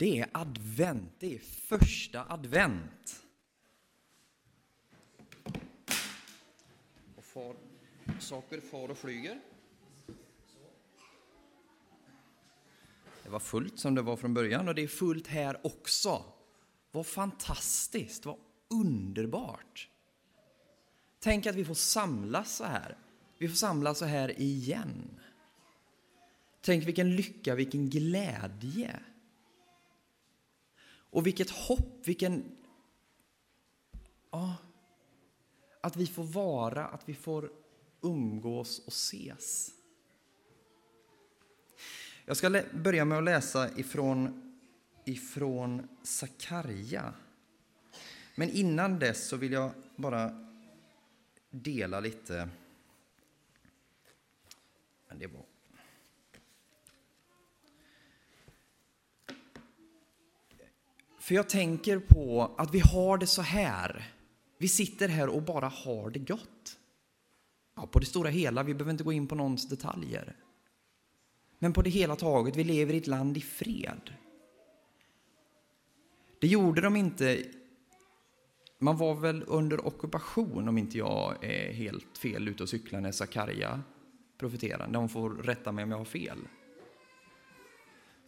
Det är advent, det är första advent. Och far, saker far och flyger. Det var fullt som det var från början och det är fullt här också. Vad fantastiskt, vad underbart. Tänk att vi får samlas så här. Vi får samlas så här igen. Tänk vilken lycka, vilken glädje. Och vilket hopp, vilken... Ja, att vi får vara, att vi får umgås och ses. Jag ska börja med att läsa ifrån, ifrån Sakarja. Men innan dess så vill jag bara dela lite. Men det var För jag tänker på att vi har det så här. Vi sitter här och bara har det gott. Ja, på det stora hela, vi behöver inte gå in på någons detaljer. Men på det hela taget, vi lever i ett land i fred. Det gjorde de inte... Man var väl under ockupation, om inte jag är helt fel ute och cyklar när Sakarja profeterar. De får rätta mig om jag har fel.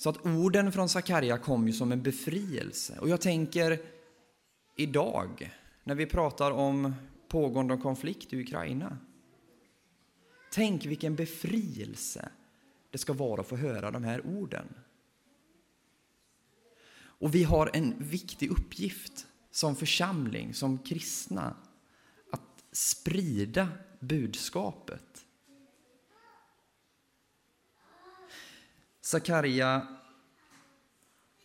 Så att orden från Sakarja kom ju som en befrielse. Och jag tänker idag, när vi pratar om pågående konflikt i Ukraina. Tänk vilken befrielse det ska vara att få höra de här orden. Och vi har en viktig uppgift som församling, som kristna, att sprida budskapet. Sakarja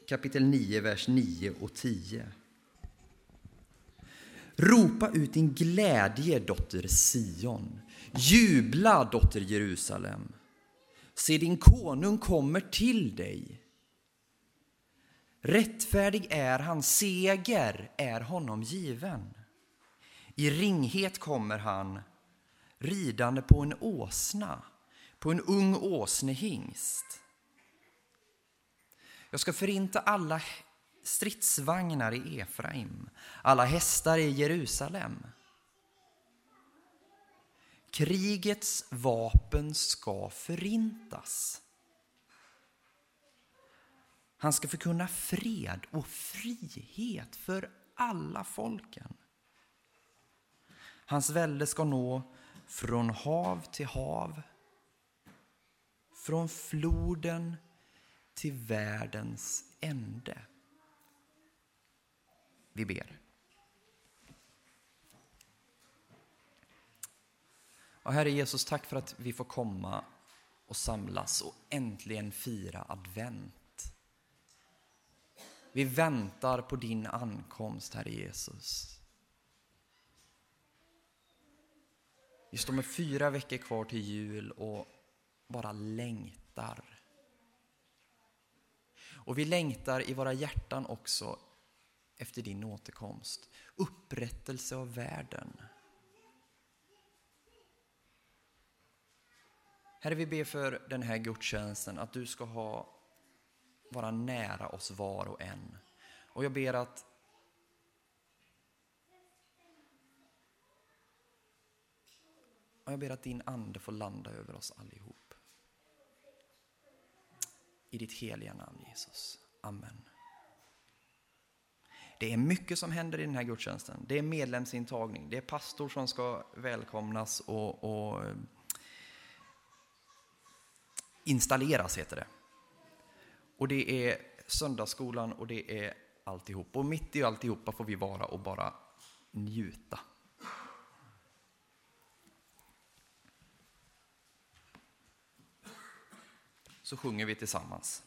kapitel 9, vers 9 och 10. Ropa ut din glädje, dotter Sion. Jubla, dotter Jerusalem. Se, din konung kommer till dig. Rättfärdig är han, seger är honom given. I ringhet kommer han, ridande på en åsna, på en ung åsnehingst. Jag ska förinta alla stridsvagnar i Efraim, alla hästar i Jerusalem. Krigets vapen ska förintas. Han ska förkunna fred och frihet för alla folken. Hans välde ska nå från hav till hav, från floden till världens ände. Vi ber. Och Herre Jesus, tack för att vi får komma och samlas och äntligen fira advent. Vi väntar på din ankomst, Herre Jesus. Vi står med fyra veckor kvar till jul och bara längtar och vi längtar i våra hjärtan också efter din återkomst. Upprättelse av världen. Herre, vi ber för den här gudstjänsten att du ska ha, vara nära oss var och en. Och jag ber att jag ber att din ande får landa över oss allihop. I ditt heliga namn Jesus. Amen. Det är mycket som händer i den här gudstjänsten. Det är medlemsintagning, det är pastor som ska välkomnas och, och eh, installeras, heter det. Och det är söndagsskolan och det är alltihop. Och mitt i alltihopa får vi vara och bara njuta. Så sjunger vi tillsammans.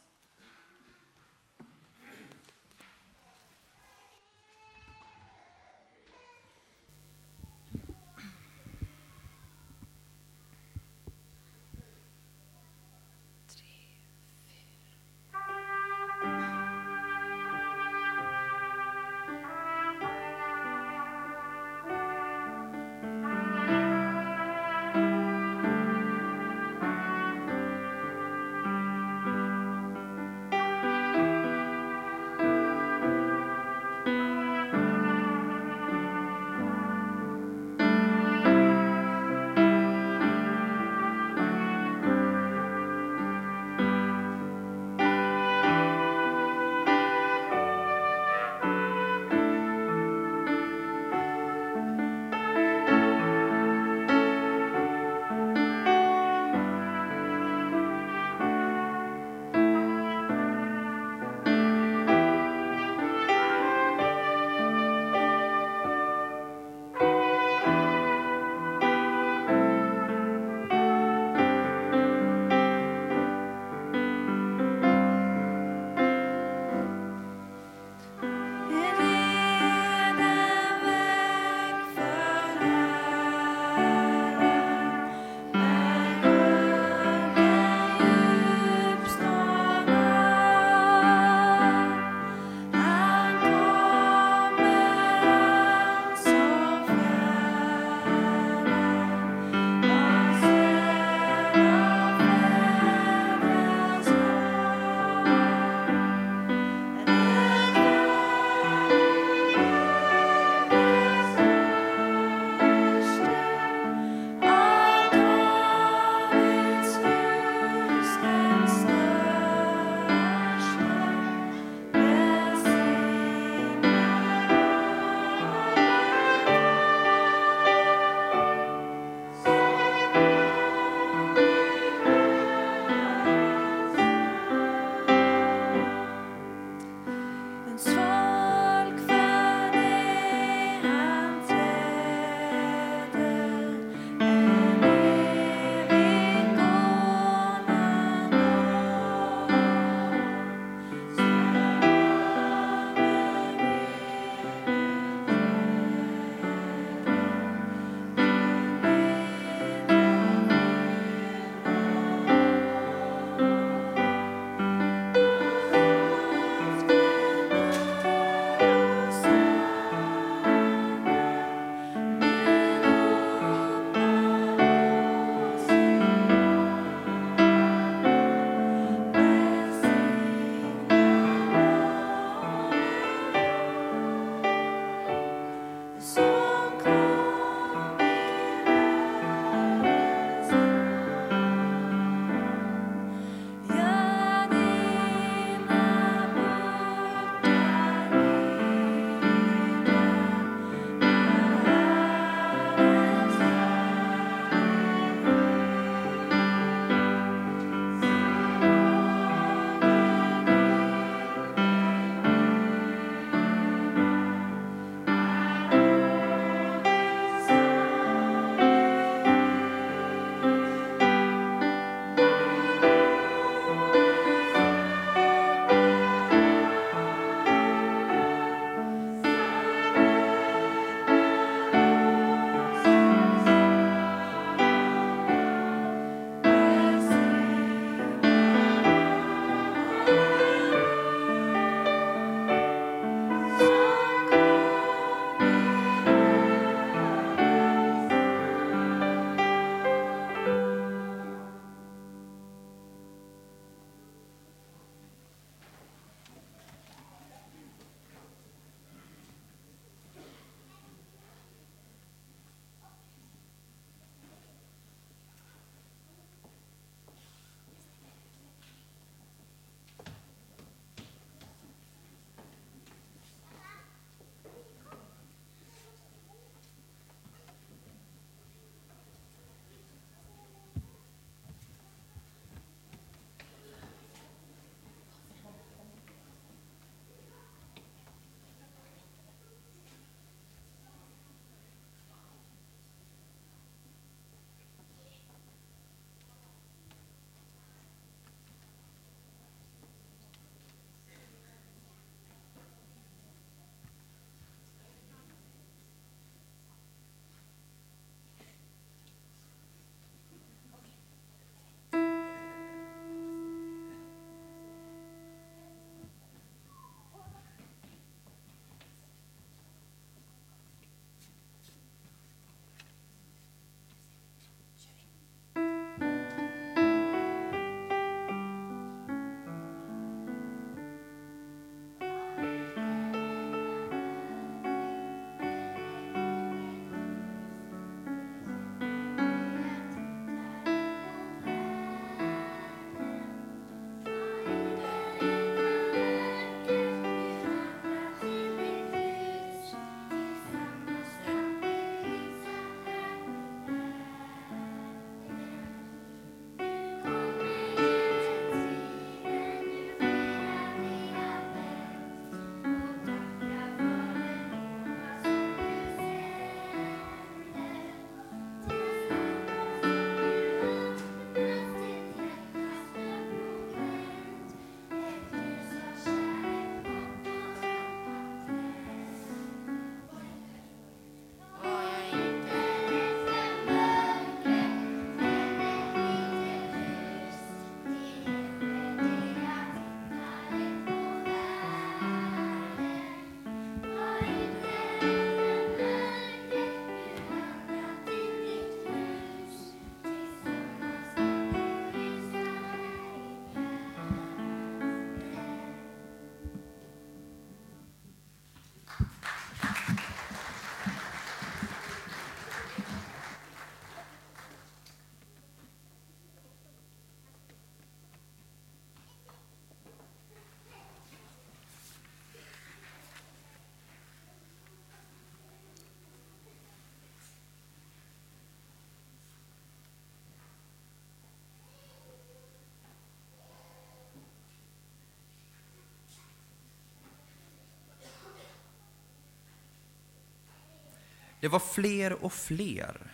Det var fler och fler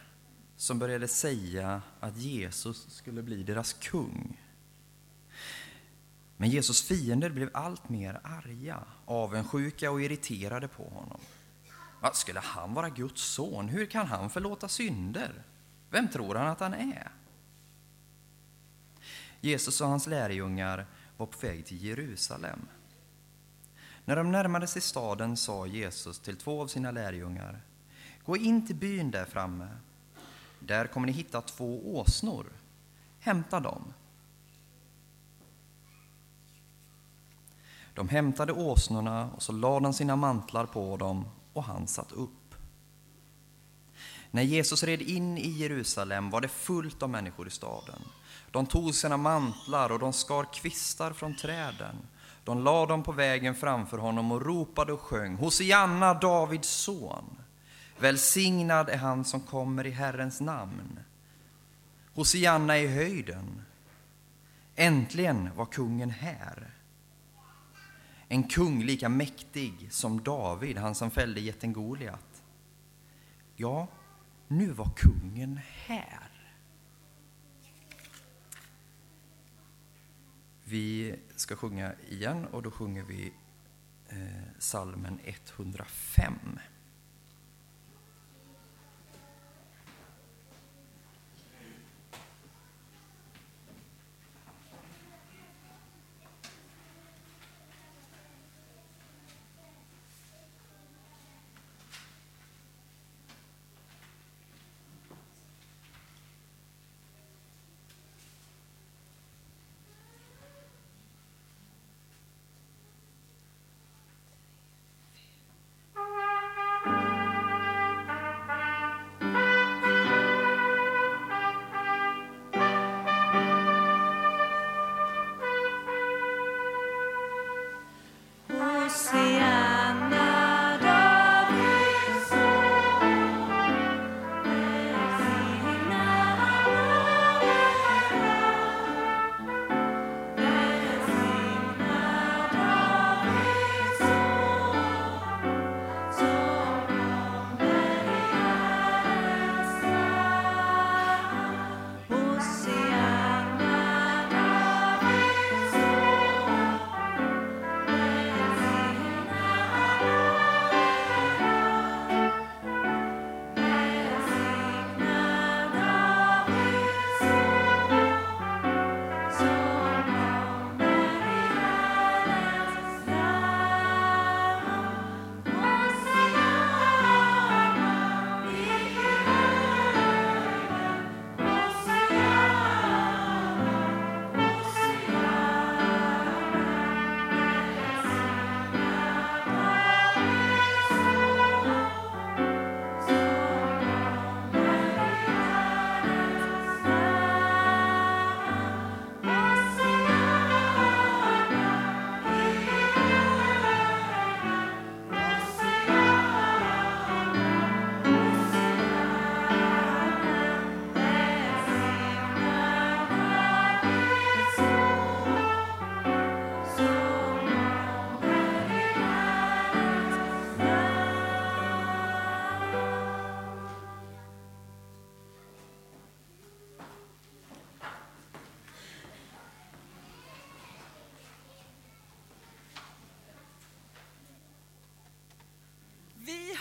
som började säga att Jesus skulle bli deras kung. Men Jesus fiender blev allt mer arga, avundsjuka och irriterade på honom. Skulle han vara Guds son? Hur kan han förlåta synder? Vem tror han att han är? Jesus och hans lärjungar var på väg till Jerusalem. När de närmade sig staden sa Jesus till två av sina lärjungar Gå in till byn där framme. Där kommer ni hitta två åsnor. Hämta dem. De hämtade åsnorna och så lade de sina mantlar på dem och han satt upp. När Jesus red in i Jerusalem var det fullt av människor i staden. De tog sina mantlar och de skar kvistar från träden. De lade dem på vägen framför honom och ropade och sjöng Hosianna, Davids son. Välsignad är han som kommer i Herrens namn. Hosianna i höjden. Äntligen var kungen här. En kung lika mäktig som David, han som fällde jätten Goliat. Ja, nu var kungen här. Vi ska sjunga igen och då sjunger vi eh, salmen 105.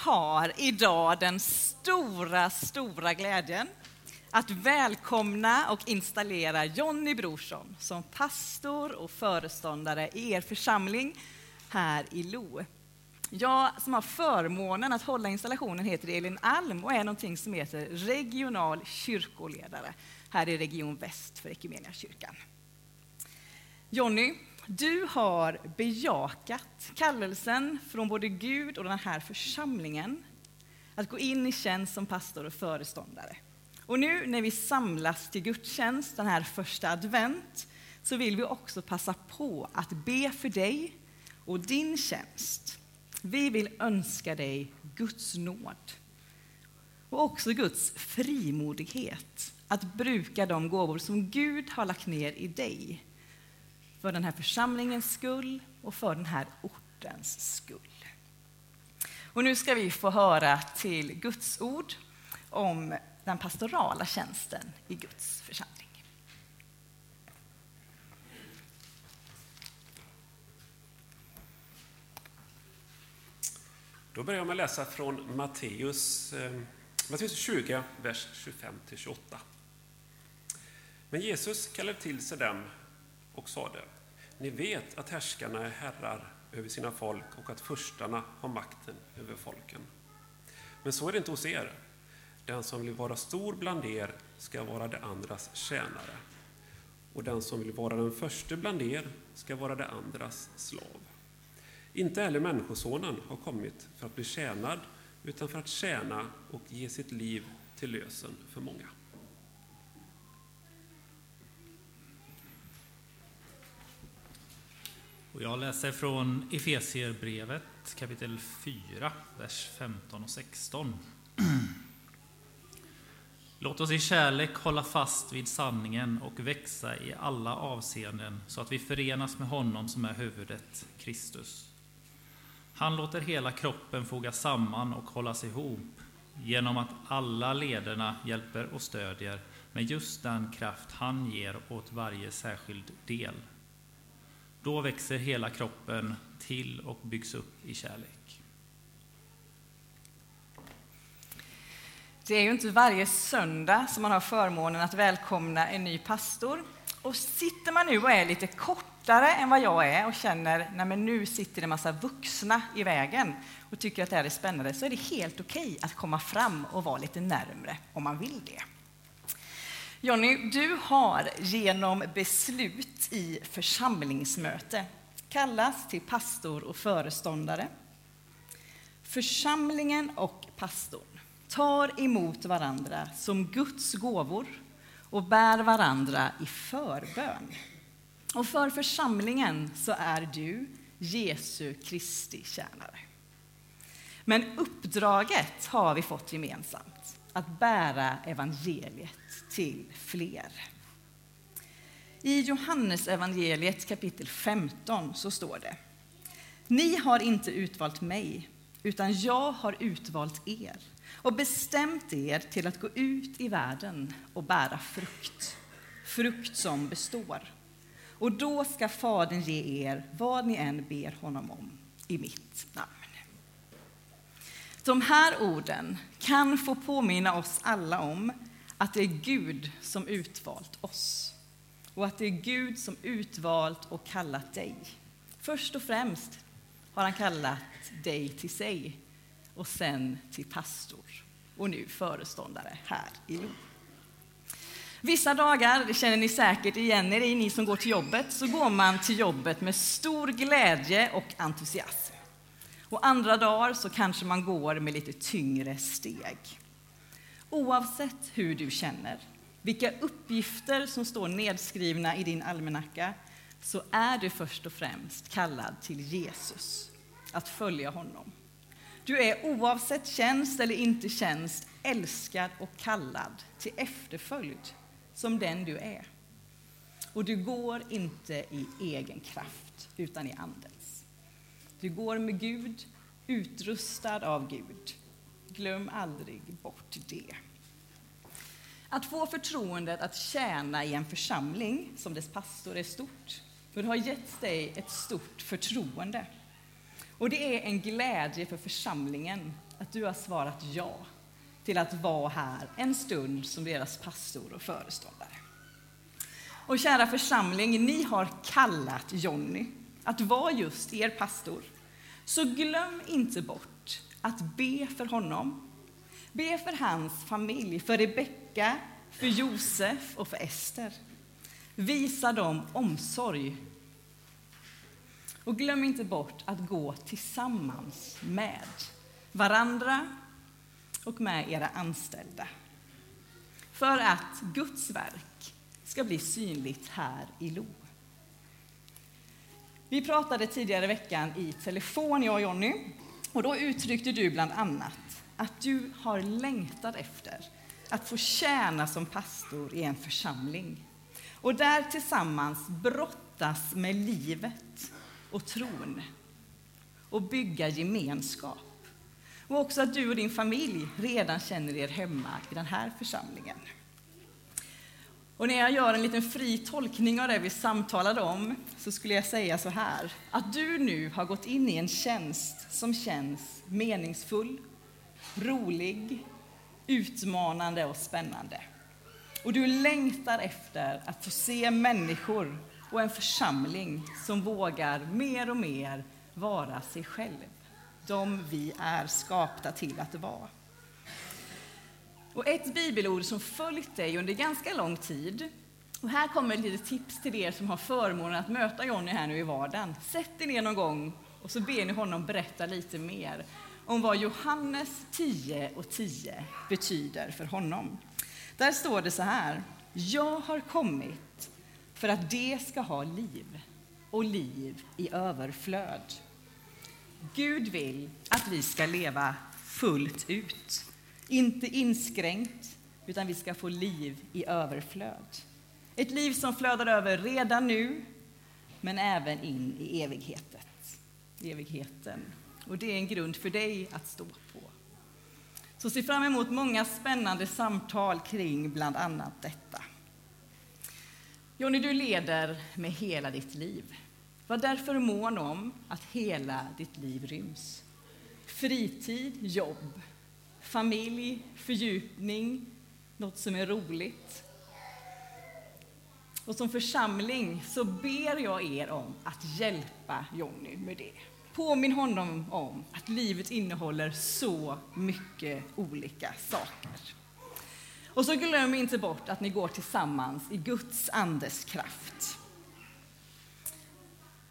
Har idag den stora, stora glädjen att välkomna och installera Jonny Brorsson som pastor och föreståndare i er församling här i Lo. Jag som har förmånen att hålla installationen heter Elin Alm och är någonting som heter regional kyrkoledare här i Region Väst för kyrkan. Jonny, du har bejakat kallelsen från både Gud och den här församlingen att gå in i tjänst som pastor och föreståndare. Och nu när vi samlas till gudstjänst den här första advent så vill vi också passa på att be för dig och din tjänst. Vi vill önska dig Guds nåd och också Guds frimodighet att bruka de gåvor som Gud har lagt ner i dig för den här församlingens skull och för den här ortens skull. Och nu ska vi få höra till Guds ord om den pastorala tjänsten i Guds församling. Då börjar jag med att läsa från Matteus, eh, Matteus 20, vers 25-28. Men Jesus kallade till sig dem och sade, ni vet att härskarna är herrar över sina folk och att förstarna har makten över folken. Men så är det inte hos er. Den som vill vara stor bland er ska vara de andras tjänare, och den som vill vara den första bland er ska vara de andras slav. Inte heller Människosonen har kommit för att bli tjänad, utan för att tjäna och ge sitt liv till lösen för många. Och jag läser från Efesierbrevet kapitel 4, vers 15 och 16. Låt oss i kärlek hålla fast vid sanningen och växa i alla avseenden så att vi förenas med honom som är huvudet, Kristus. Han låter hela kroppen fogas samman och hållas ihop genom att alla lederna hjälper och stödjer med just den kraft han ger åt varje särskild del. Då växer hela kroppen till och byggs upp i kärlek. Det är ju inte varje söndag som man har förmånen att välkomna en ny pastor. Och sitter man nu och är lite kortare än vad jag är och känner att nu sitter det en massa vuxna i vägen och tycker att det här är spännande så är det helt okej att komma fram och vara lite närmre om man vill det. Jonny, du har genom beslut i församlingsmöte kallats till pastor och föreståndare. Församlingen och pastorn tar emot varandra som Guds gåvor och bär varandra i förbön. Och för församlingen så är du Jesu Kristi tjänare. Men uppdraget har vi fått gemensamt, att bära evangeliet till fler. I Johannes evangeliet kapitel 15 så står det Ni har inte utvalt mig, utan jag har utvalt er och bestämt er till att gå ut i världen och bära frukt, frukt som består. Och då ska Fadern ge er vad ni än ber honom om i mitt namn. De här orden kan få påminna oss alla om att det är Gud som utvalt oss och att det är Gud som utvalt och kallat dig. Först och främst har han kallat dig till sig och sen till pastor och nu föreståndare här i Lo. Vissa dagar, det känner ni säkert igen er i, ni som går till jobbet, så går man till jobbet med stor glädje och entusiasm. Och andra dagar så kanske man går med lite tyngre steg. Oavsett hur du känner, vilka uppgifter som står nedskrivna i din almanacka, så är du först och främst kallad till Jesus, att följa honom. Du är oavsett tjänst eller inte tjänst älskad och kallad till efterföljd som den du är. Och du går inte i egen kraft, utan i Anden. Du går med Gud, utrustad av Gud. Glöm aldrig bort det. Att få förtroendet att tjäna i en församling som dess pastor är stort. För det har gett dig ett stort förtroende. Och det är en glädje för församlingen att du har svarat ja till att vara här en stund som deras pastor och föreståndare. Och kära församling, ni har kallat Jonny att vara just er pastor. Så glöm inte bort att be för honom. Be för hans familj, för Rebecka, för Josef och för Ester. Visa dem omsorg och glöm inte bort att gå tillsammans med varandra och med era anställda. För att Guds verk ska bli synligt här i Lo. Vi pratade tidigare i veckan i telefon, jag och Jonny, och då uttryckte du bland annat att du har längtat efter att få tjäna som pastor i en församling och där tillsammans brottas med livet och tron och bygga gemenskap. Och också att du och din familj redan känner er hemma i den här församlingen. Och när jag gör en liten fri tolkning av det vi samtalade om så skulle jag säga så här, att du nu har gått in i en tjänst som känns meningsfull, rolig, utmanande och spännande. Och du längtar efter att få se människor och en församling som vågar mer och mer vara sig själv, de vi är skapta till att vara. Och ett bibelord som följt dig under ganska lång tid, och här kommer ett litet tips till er som har förmånen att möta Jonny här nu i vardagen. Sätt er ner någon gång och så ber ni honom berätta lite mer om vad Johannes 10 och 10 betyder för honom. Där står det så här. Jag har kommit för att det ska ha liv och liv i överflöd. Gud vill att vi ska leva fullt ut, inte inskränkt, utan vi ska få liv i överflöd. Ett liv som flödar över redan nu, men även in i evigheten. evigheten. Och det är en grund för dig att stå på. Så se fram emot många spännande samtal kring bland annat detta. Jonny, du leder med hela ditt liv. Var därför mån om att hela ditt liv ryms. Fritid, jobb, familj, fördjupning, något som är roligt. Och som församling så ber jag er om att hjälpa Jonny med det. Påminn honom om att livet innehåller så mycket olika saker. Och så glöm inte bort att ni går tillsammans i Guds andes kraft.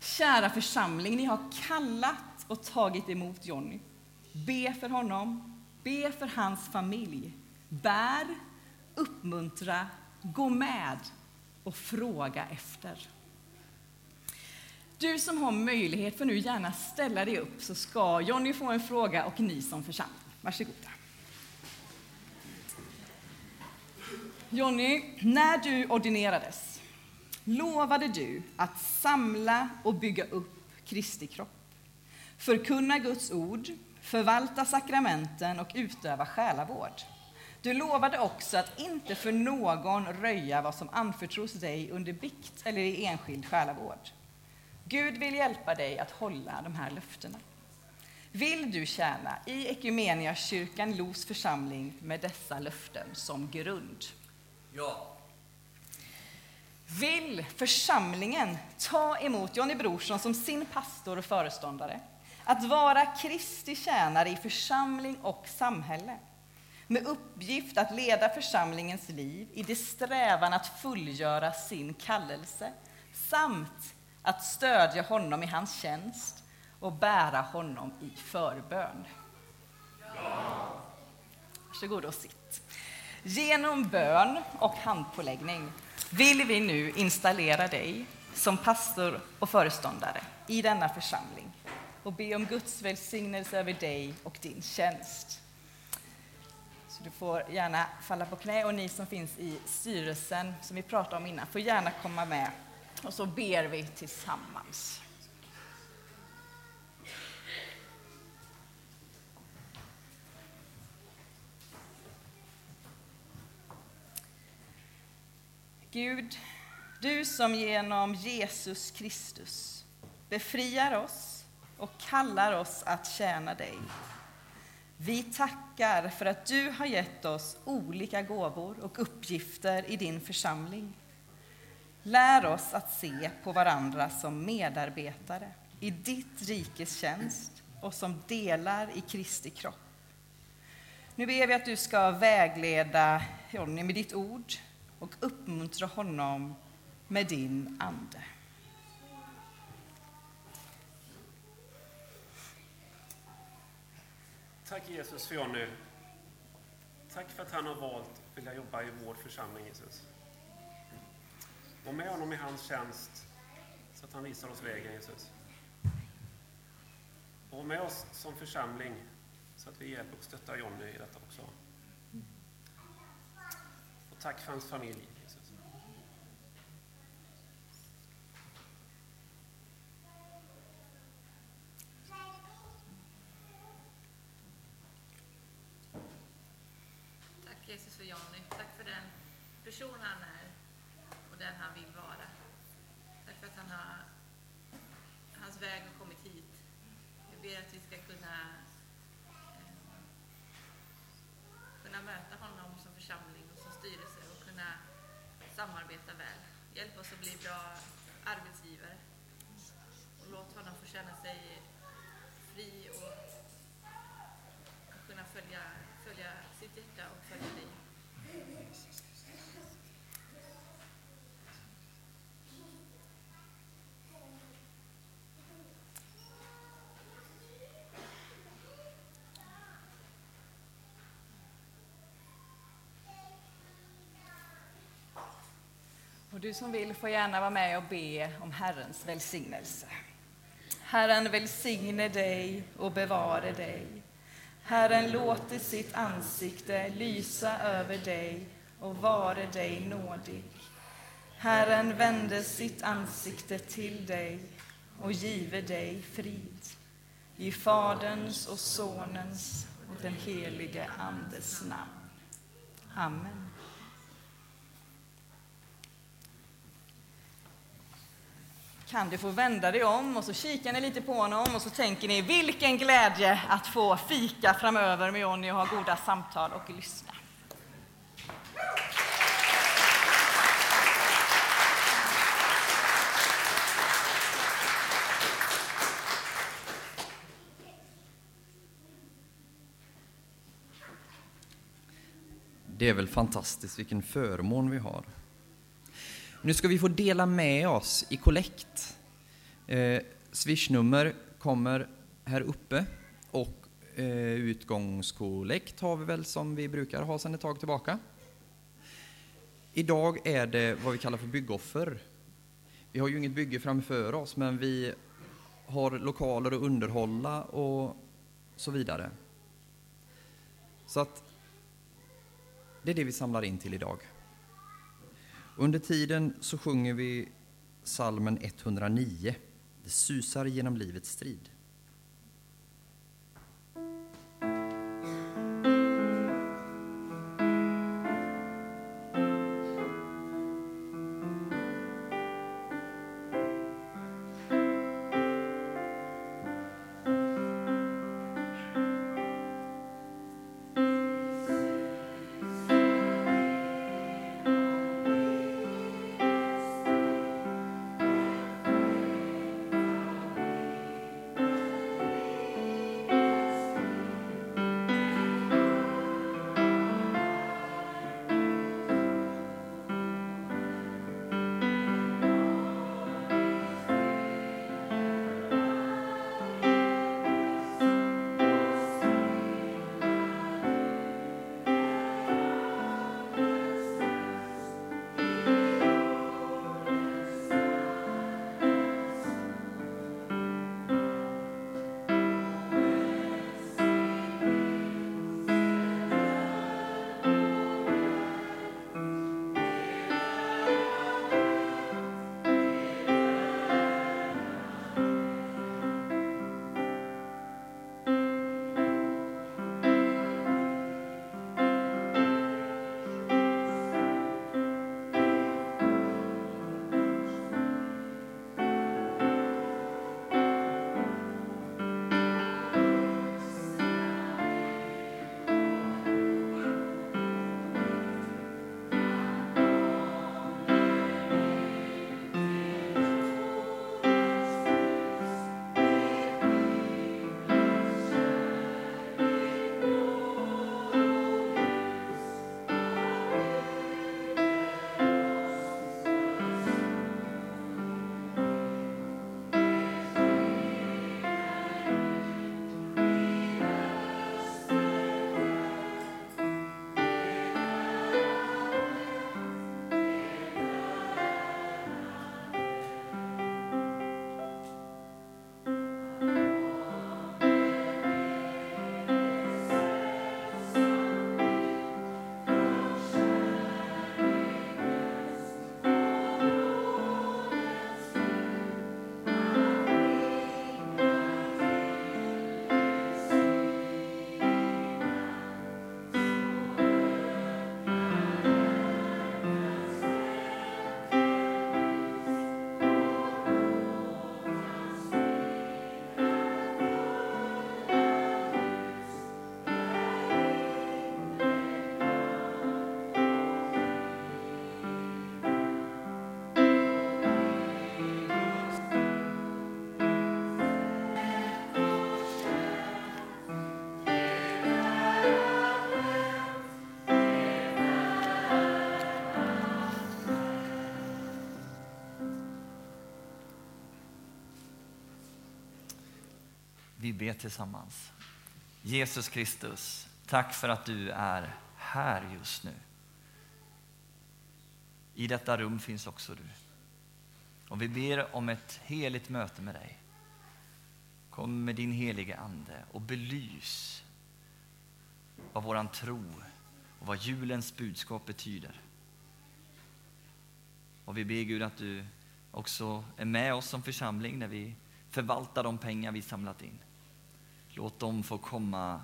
Kära församling, ni har kallat och tagit emot Jonny. Be för honom, be för hans familj. Bär, uppmuntra, gå med och fråga efter. Du som har möjlighet får nu gärna ställa dig upp så ska Jonny få en fråga och ni som församling. Varsågoda. Jonny, när du ordinerades lovade du att samla och bygga upp Kristi kropp, förkunna Guds ord, förvalta sakramenten och utöva själavård. Du lovade också att inte för någon röja vad som anförtros dig under bikt eller i enskild själavård. Gud vill hjälpa dig att hålla de här löftena. Vill du tjäna i Equmeniakyrkan Los församling med dessa löften som grund? Ja. Vill församlingen ta emot Jonny Brorsson som sin pastor och föreståndare? Att vara Kristi tjänare i församling och samhälle med uppgift att leda församlingens liv i det strävan att fullgöra sin kallelse samt att stödja honom i hans tjänst och bära honom i förbön. Varsågod och sitt. Genom bön och handpåläggning vill vi nu installera dig som pastor och föreståndare i denna församling och be om Guds välsignelse över dig och din tjänst. Så du får gärna falla på knä och ni som finns i styrelsen som vi pratade om innan får gärna komma med och så ber vi tillsammans. Gud, du som genom Jesus Kristus befriar oss och kallar oss att tjäna dig. Vi tackar för att du har gett oss olika gåvor och uppgifter i din församling. Lär oss att se på varandra som medarbetare i ditt rikes tjänst och som delar i Kristi kropp. Nu ber vi att du ska vägleda Jonny med ditt ord och uppmuntra honom med din ande. Tack Jesus för Jonny. Tack för att han har valt att vilja jobba i vår församling Jesus. Var med honom i hans tjänst så att han visar oss vägen Jesus. Och var med oss som församling så att vi hjälper och stöttar Jonny i detta också. Och tack för hans familj. Jesus. Jonny. Tack för den person han är och den han vill vara. Tack för att han har, hans väg har kommit hit. Jag ber att vi ska kunna, eh, kunna möta honom som församling och som styrelse och kunna samarbeta väl. Hjälp oss att bli bra arbetsgivare. Och låt honom få känna sig fri och kunna följa, följa sitt hjärta och följa dig. Och du som vill får gärna vara med och be om Herrens välsignelse. Herren välsigne dig och bevare dig. Herren låter sitt ansikte lysa över dig och vare dig nådig. Herren vände sitt ansikte till dig och give dig frid. I Faderns och Sonens och den helige Andes namn. Amen. Kan du få vända dig om och så kikar ni lite på honom och så tänker ni vilken glädje att få fika framöver med Jonny och ha goda samtal och lyssna. Det är väl fantastiskt vilken förmån vi har. Nu ska vi få dela med oss i kollekt. Eh, Swishnummer kommer här uppe och eh, utgångskollekt har vi väl som vi brukar ha sedan ett tag tillbaka. Idag är det vad vi kallar för byggoffer. Vi har ju inget bygge framför oss, men vi har lokaler att underhålla och så vidare. Så att det är det vi samlar in till idag. Under tiden så sjunger vi salmen 109. Det susar genom livets strid. Vi ber tillsammans. Jesus Kristus, tack för att du är här just nu. I detta rum finns också du. Och vi ber om ett heligt möte med dig. Kom med din helige Ande och belys vad våran tro och vad julens budskap betyder. Och vi ber Gud att du också är med oss som församling när vi förvaltar de pengar vi samlat in. Låt dem få komma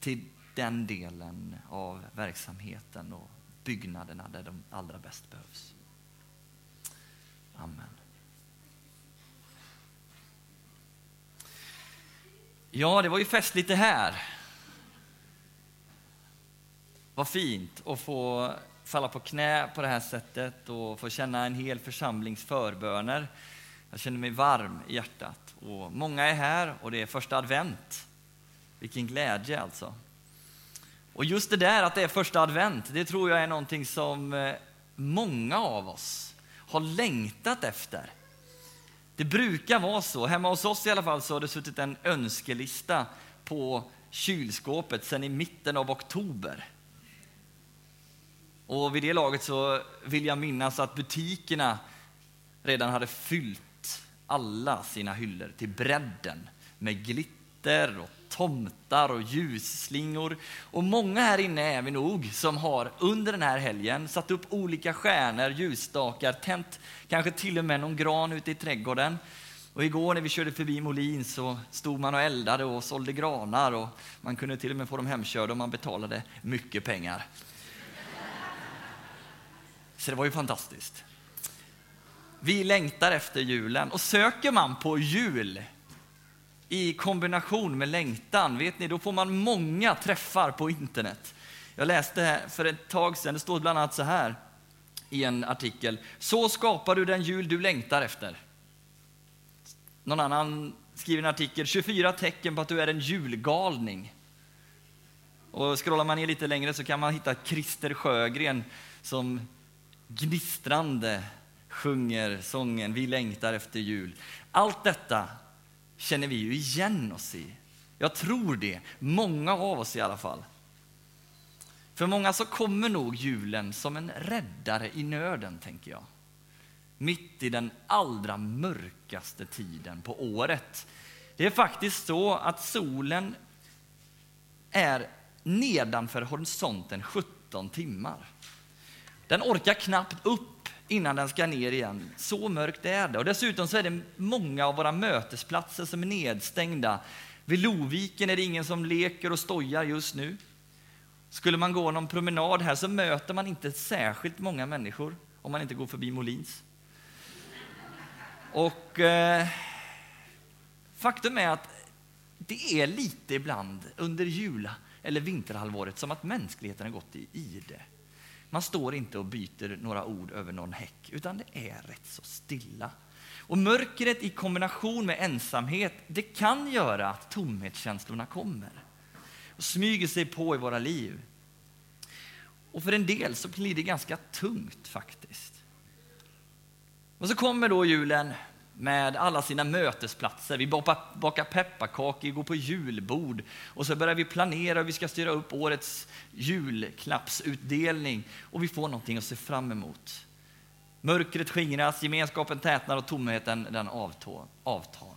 till den delen av verksamheten och byggnaderna där de allra bäst behövs. Amen. Ja, det var ju festligt det här. Vad fint att få falla på knä på det här sättet och få känna en hel församlings förböner. Jag känner mig varm i hjärtat. Och många är här och det är första advent. Vilken glädje alltså. Och just det där att det är första advent, det tror jag är någonting som eh, många av oss har längtat efter. Det brukar vara så. Hemma hos oss i alla fall så har det suttit en önskelista på kylskåpet sedan i mitten av oktober. Och vid det laget så vill jag minnas att butikerna redan hade fyllt alla sina hyllor till bredden med glitter och tomtar och ljusslingor. Och många här inne är vi nog som har under den här helgen satt upp olika stjärnor, ljusstakar, tänt kanske till och med någon gran ute i trädgården. Och igår när vi körde förbi Molin så stod man och eldade och sålde granar och man kunde till och med få dem hemkörda om man betalade mycket pengar. Så det var ju fantastiskt. Vi längtar efter julen och söker man på jul i kombination med längtan, vet ni, då får man många träffar på internet. Jag läste för ett tag sedan, det står bland annat så här i en artikel. Så skapar du den jul du längtar efter. Någon annan skriver en artikel, 24 tecken på att du är en julgalning. Och scrollar man ner lite längre så kan man hitta Christer Sjögren som gnistrande sjunger sången Vi längtar efter jul. Allt detta känner vi ju igen oss i. Jag tror det, många av oss i alla fall. För många så kommer nog julen som en räddare i nöden, tänker jag. Mitt i den allra mörkaste tiden på året. Det är faktiskt så att solen är nedanför horisonten 17 timmar. Den orkar knappt upp innan den ska ner igen. Så mörkt är det. Och dessutom så är det många av våra mötesplatser som är nedstängda. Vid Loviken är det ingen som leker och stojar just nu. Skulle man gå någon promenad här så möter man inte särskilt många människor om man inte går förbi Molins. Och eh, faktum är att det är lite ibland under jula eller vinterhalvåret som att mänskligheten har gått i ide. Man står inte och byter några ord över någon häck, utan det är rätt så stilla. Och mörkret i kombination med ensamhet, det kan göra att tomhetskänslorna kommer och smyger sig på i våra liv. Och för en del så blir det ganska tungt faktiskt. Och så kommer då julen med alla sina mötesplatser. Vi bakar pepparkakor, går på julbord och så börjar vi planera hur vi ska styra upp årets julklappsutdelning och vi får någonting att se fram emot. Mörkret skingras, gemenskapen tätnar och tomheten den avtar.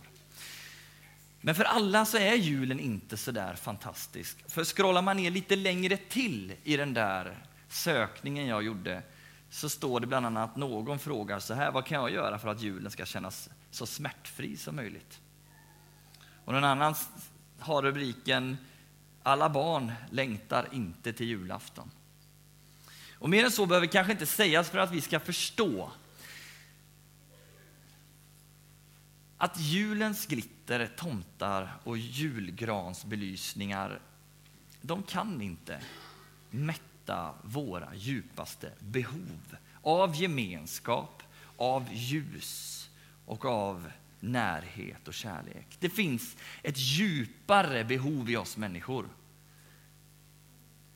Men för alla så är julen inte så där fantastisk. För scrollar man ner lite längre till i den där sökningen jag gjorde så står det bland annat att någon frågar så här, vad kan jag göra för att julen ska kännas så smärtfri som möjligt? Och någon annan har rubriken Alla barn längtar inte till julafton. Och mer än så behöver kanske inte sägas för att vi ska förstå att julens glitter, tomtar och julgransbelysningar, de kan inte mätta möta våra djupaste behov av gemenskap, av ljus och av närhet och kärlek. Det finns ett djupare behov i oss människor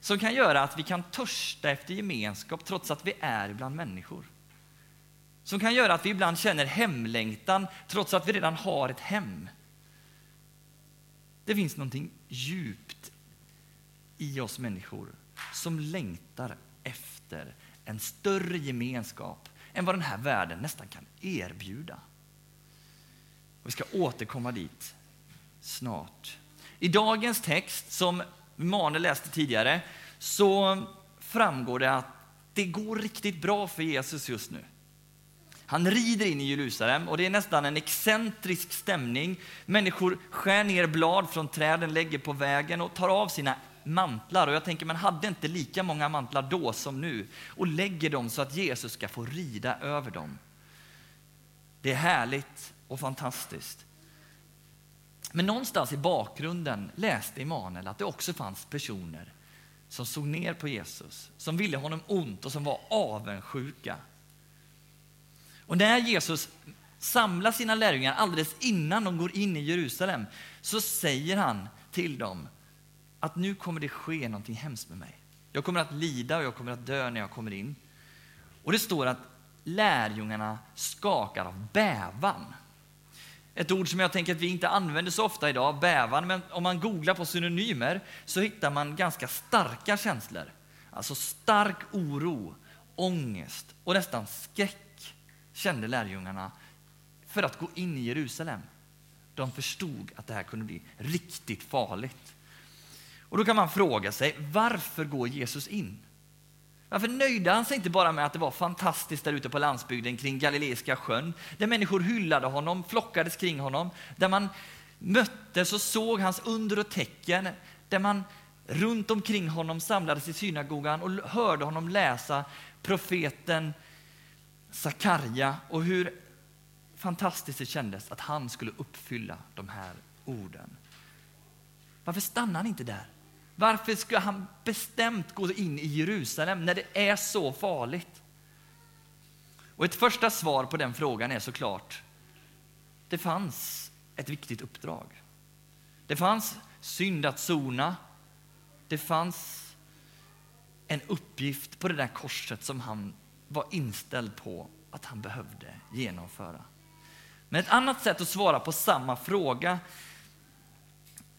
som kan göra att vi kan törsta efter gemenskap trots att vi är bland människor. som kan göra att vi ibland känner hemlängtan trots att vi redan har ett hem. Det finns någonting djupt i oss människor som längtar efter en större gemenskap än vad den här världen nästan kan erbjuda. Och vi ska återkomma dit snart. I dagens text, som Manuel läste tidigare, så framgår det att det går riktigt bra för Jesus just nu. Han rider in i Jerusalem och det är nästan en excentrisk stämning. Människor skär ner blad från träden, lägger på vägen och tar av sina mantlar. Och jag tänker, man hade inte lika många mantlar då som nu. Och lägger dem så att Jesus ska få rida över dem. Det är härligt och fantastiskt. Men någonstans i bakgrunden läste Immanuel att det också fanns personer som såg ner på Jesus, som ville honom ont och som var avundsjuka. Och när Jesus samlar sina lärjungar alldeles innan de går in i Jerusalem så säger han till dem att nu kommer det ske någonting hemskt med mig. Jag kommer att lida och jag kommer att dö när jag kommer in. Och det står att lärjungarna skakar av bävan. Ett ord som jag tänker att vi inte använder så ofta idag, bävan, men om man googlar på synonymer så hittar man ganska starka känslor. Alltså stark oro, ångest och nästan skräck kände lärjungarna för att gå in i Jerusalem. De förstod att det här kunde bli riktigt farligt. Och då kan man fråga sig, varför går Jesus in? Varför nöjde han sig inte bara med att det var fantastiskt där ute på landsbygden kring Galileiska sjön, där människor hyllade honom, flockades kring honom, där man möttes och såg hans under och tecken, där man runt omkring honom samlades i synagogan och hörde honom läsa profeten Sakarja och hur fantastiskt det kändes att han skulle uppfylla de här orden. Varför stannar han inte där? Varför ska han bestämt gå in i Jerusalem när det är så farligt? Och ett första svar på den frågan är såklart, det fanns ett viktigt uppdrag. Det fanns synd att sona. Det fanns en uppgift på det där korset som han var inställd på att han behövde genomföra. Men ett annat sätt att svara på samma fråga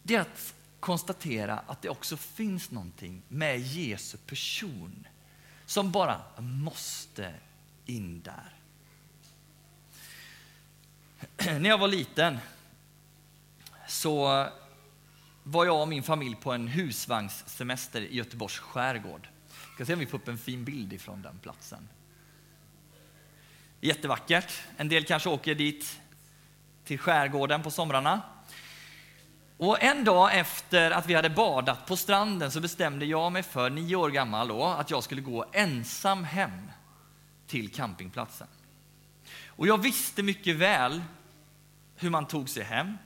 det är att konstatera att det också finns någonting med Jesu person som bara måste in där. När jag var liten så var jag och min familj på en husvagnssemester i Göteborgs skärgård. Vi ska se om vi får upp en fin bild ifrån den platsen. Jättevackert. En del kanske åker dit till skärgården på somrarna. Och en dag efter att vi hade badat på stranden så bestämde jag mig för, nio år gammal då, att jag skulle gå ensam hem till campingplatsen. Och jag visste mycket väl hur man tog sig hem.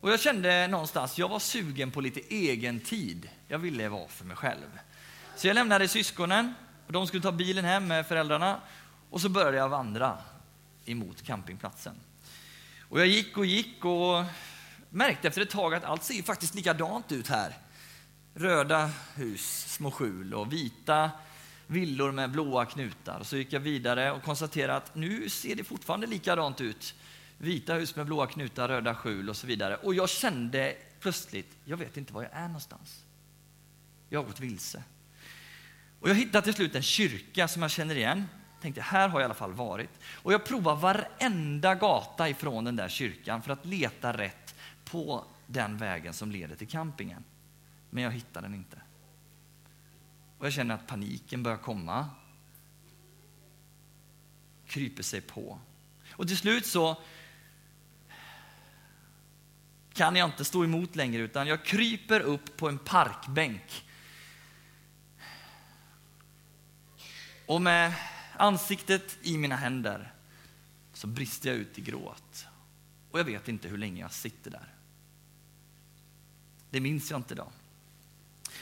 Och jag kände någonstans, jag var sugen på lite egen tid. Jag ville vara för mig själv. Så jag lämnade syskonen, och de skulle ta bilen hem med föräldrarna. Och så började jag vandra emot campingplatsen. Och jag gick och gick och märkte efter ett tag att allt ser faktiskt likadant ut här. Röda hus, små skjul och vita villor med blåa knutar. Så gick jag vidare och konstaterade att nu ser det fortfarande likadant ut. Vita hus med blåa knutar, röda skjul och så vidare. Och jag kände plötsligt, jag vet inte var jag är någonstans. Jag har gått vilse. Och jag hittade till slut en kyrka som jag känner igen. Tänkte, här har jag i alla fall varit. Och jag provar varenda gata ifrån den där kyrkan för att leta rätt på den vägen som leder till campingen. Men jag hittar den inte. Och jag känner att paniken börjar komma. Kryper sig på. Och till slut så kan jag inte stå emot längre utan jag kryper upp på en parkbänk. Och med ansiktet i mina händer så brister jag ut i gråt. Och jag vet inte hur länge jag sitter där. Det minns jag inte idag.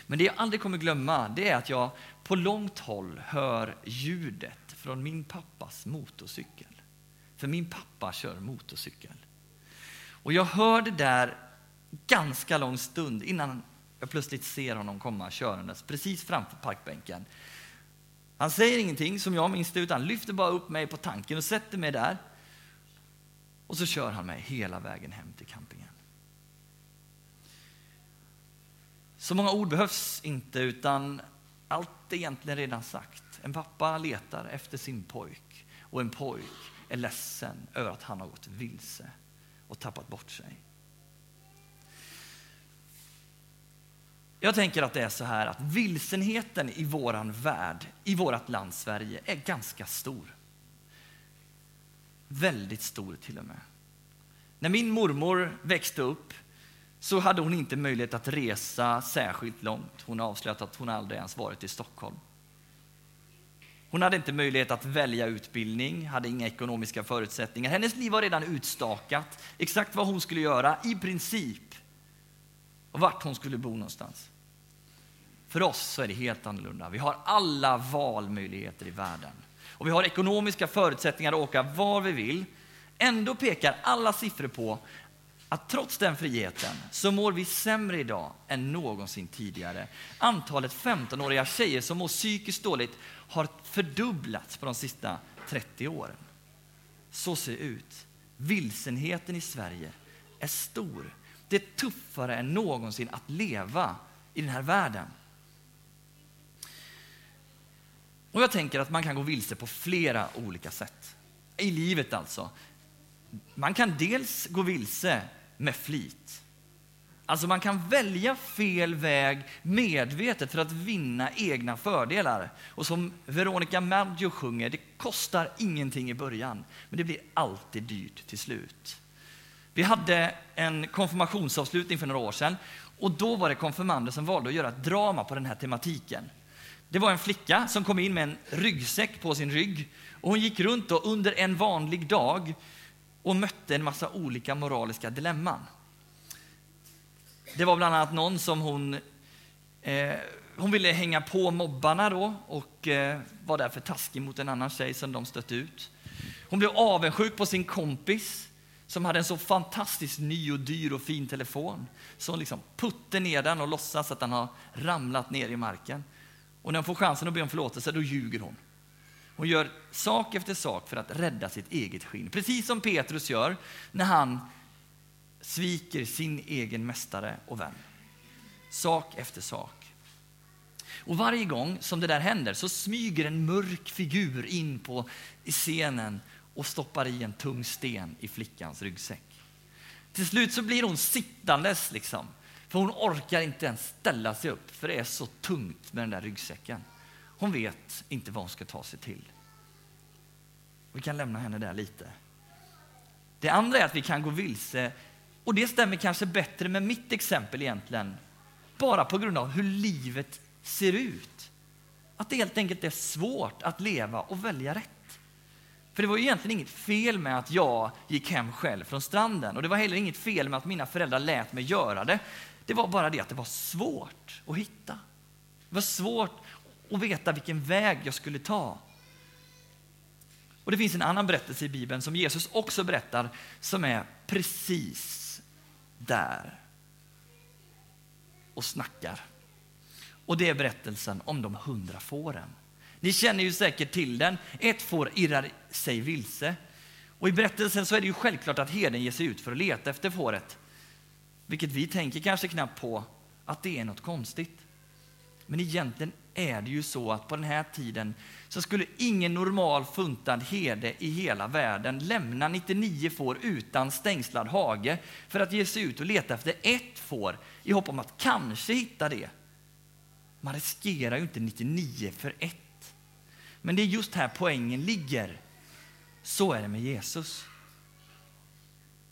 Men det jag aldrig kommer glömma det är att jag på långt håll hör ljudet från min pappas motorcykel. För min pappa kör motorcykel. Och jag hör det där ganska lång stund innan jag plötsligt ser honom komma körandes precis framför parkbänken. Han säger ingenting som jag minns det, utan lyfter bara upp mig på tanken och sätter mig där. Och så kör han mig hela vägen hem till campingen. Så många ord behövs inte, utan allt är egentligen redan sagt. En pappa letar efter sin pojk och en pojk är ledsen över att han har gått vilse och tappat bort sig. Jag tänker att det är så här att vilsenheten i våran värld, i vårt land Sverige, är ganska stor. Väldigt stor till och med. När min mormor växte upp så hade hon inte möjlighet att resa särskilt långt. Hon har avslöjat att hon aldrig ens varit i Stockholm. Hon hade inte möjlighet att välja utbildning, hade inga ekonomiska förutsättningar. Hennes liv var redan utstakat, exakt vad hon skulle göra i princip och vart hon skulle bo någonstans. För oss så är det helt annorlunda. Vi har alla valmöjligheter i världen och vi har ekonomiska förutsättningar att åka var vi vill. Ändå pekar alla siffror på att trots den friheten så mår vi sämre idag än någonsin tidigare. Antalet 15-åriga tjejer som mår psykiskt dåligt har fördubblats på de sista 30 åren. Så ser det ut. Vilsenheten i Sverige är stor. Det är tuffare än någonsin att leva i den här världen. Och jag tänker att man kan gå vilse på flera olika sätt. I livet alltså. Man kan dels gå vilse med flit. Alltså man kan välja fel väg medvetet för att vinna egna fördelar. Och som Veronica Maggio sjunger, det kostar ingenting i början, men det blir alltid dyrt till slut. Vi hade en konfirmationsavslutning för några år sedan och då var det konfirmander som valde att göra ett drama på den här tematiken. Det var en flicka som kom in med en ryggsäck på sin rygg och hon gick runt och under en vanlig dag och mötte en massa olika moraliska dilemman. Det var bland annat någon som hon, eh, hon ville hänga på mobbarna då och eh, var därför taskig mot en annan tjej som de stött ut. Hon blev avundsjuk på sin kompis som hade en så fantastiskt ny och dyr och fin telefon. Så hon liksom putte ner den och låtsas att den har ramlat ner i marken. Och när hon får chansen att be om förlåtelse, då ljuger hon. Hon gör sak efter sak för att rädda sitt eget skinn. Precis som Petrus gör när han sviker sin egen mästare och vän. Sak efter sak. Och varje gång som det där händer så smyger en mörk figur in på scenen och stoppar i en tung sten i flickans ryggsäck. Till slut så blir hon sittandes liksom. För hon orkar inte ens ställa sig upp för det är så tungt med den där ryggsäcken. Hon vet inte vad hon ska ta sig till. Vi kan lämna henne där lite. Det andra är att vi kan gå vilse, och det stämmer kanske bättre med mitt exempel egentligen, bara på grund av hur livet ser ut. Att det helt enkelt är svårt att leva och välja rätt. För det var egentligen inget fel med att jag gick hem själv från stranden och det var heller inget fel med att mina föräldrar lät mig göra det. Det var bara det att det var svårt att hitta. Det var svårt och veta vilken väg jag skulle ta. Och det finns en annan berättelse i Bibeln som Jesus också berättar som är precis där och snackar. Och det är berättelsen om de hundra fåren. Ni känner ju säkert till den. Ett får irrar sig vilse. Och i berättelsen så är det ju självklart att herden ger sig ut för att leta efter fåret. Vilket vi tänker kanske knappt på att det är något konstigt. Men egentligen är det ju så att på den här tiden så skulle ingen normal funtad herde i hela världen lämna 99 får utan stängslad hage för att ge sig ut och leta efter ett får i hopp om att kanske hitta det. Man riskerar ju inte 99 för ett. Men det är just här poängen ligger. Så är det med Jesus.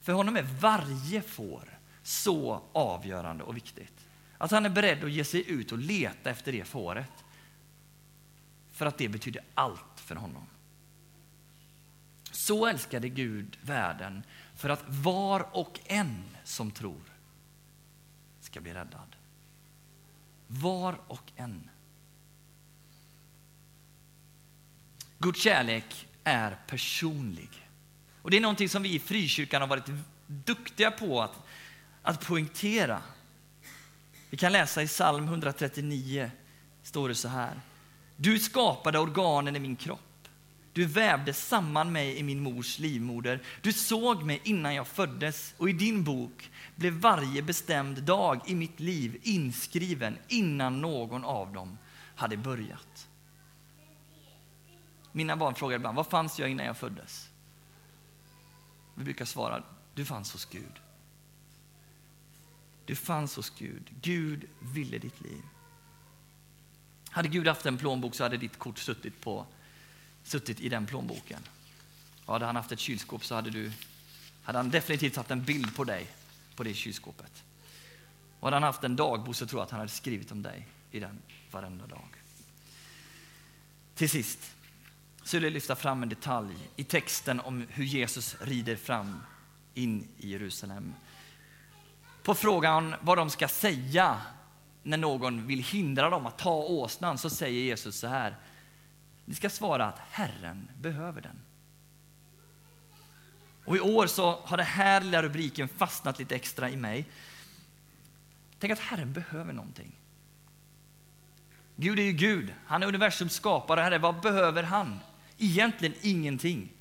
För honom är varje får så avgörande och viktigt. Att han är beredd att ge sig ut och leta efter det fåret. För att det betyder allt för honom. Så älskade Gud världen för att var och en som tror ska bli räddad. Var och en. Guds kärlek är personlig. Och Det är någonting som vi i frikyrkan har varit duktiga på att, att poängtera. Vi kan läsa i psalm 139, står det så här. Du skapade organen i min kropp. Du vävde samman mig i min mors livmoder. Du såg mig innan jag föddes och i din bok blev varje bestämd dag i mitt liv inskriven innan någon av dem hade börjat. Mina barn frågar ibland, var fanns jag innan jag föddes? Vi brukar svara, du fanns hos Gud. Du fanns hos Gud. Gud ville ditt liv. Hade Gud haft en plånbok så hade ditt kort suttit, på, suttit i den plånboken. Och hade han haft ett kylskåp så hade, du, hade han definitivt haft en bild på dig på det kylskåpet. Och hade han haft en dagbok så tror jag att han hade skrivit om dig i den varenda dag. Till sist så vill jag lyfta fram en detalj i texten om hur Jesus rider fram in i Jerusalem. På frågan vad de ska säga när någon vill hindra dem att ta åsnan så säger Jesus så här. Ni ska svara att Herren behöver den. Och i år så har den här lilla rubriken fastnat lite extra i mig. Tänk att Herren behöver någonting. Gud är ju Gud, han är universums skapare. Herre, vad behöver han? Egentligen ingenting.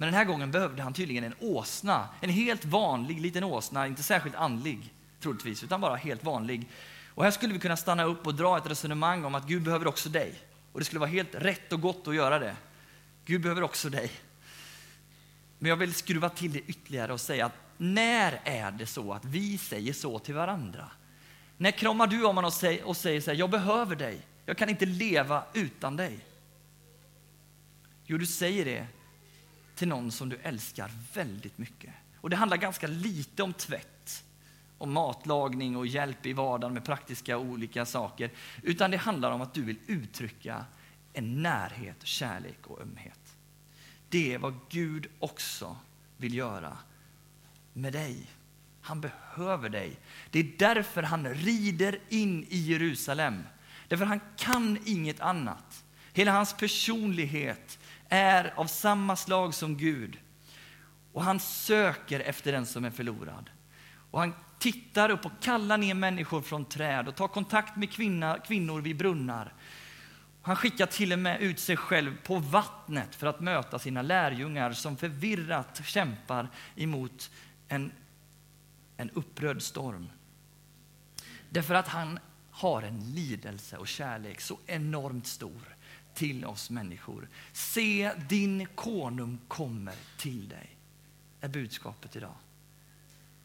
Men den här gången behövde han tydligen en åsna, en helt vanlig liten åsna, inte särskilt andlig troligtvis, utan bara helt vanlig. Och här skulle vi kunna stanna upp och dra ett resonemang om att Gud behöver också dig. Och det skulle vara helt rätt och gott att göra det. Gud behöver också dig. Men jag vill skruva till det ytterligare och säga att när är det så att vi säger så till varandra? När kramar du om honom och säger, och säger så här, jag behöver dig, jag kan inte leva utan dig? Jo, du säger det till någon som du älskar väldigt mycket. Och det handlar ganska lite om tvätt, om matlagning och hjälp i vardagen med praktiska olika saker. Utan det handlar om att du vill uttrycka en närhet, kärlek och ömhet. Det är vad Gud också vill göra med dig. Han behöver dig. Det är därför han rider in i Jerusalem. Därför han kan inget annat. Hela hans personlighet är av samma slag som Gud. Och han söker efter den som är förlorad. Och han tittar upp och kallar ner människor från träd och tar kontakt med kvinna, kvinnor vid brunnar. Han skickar till och med ut sig själv på vattnet för att möta sina lärjungar som förvirrat kämpar emot en, en upprörd storm. Därför att han har en lidelse och kärlek så enormt stor till oss människor. Se, din konung kommer till dig, är budskapet idag.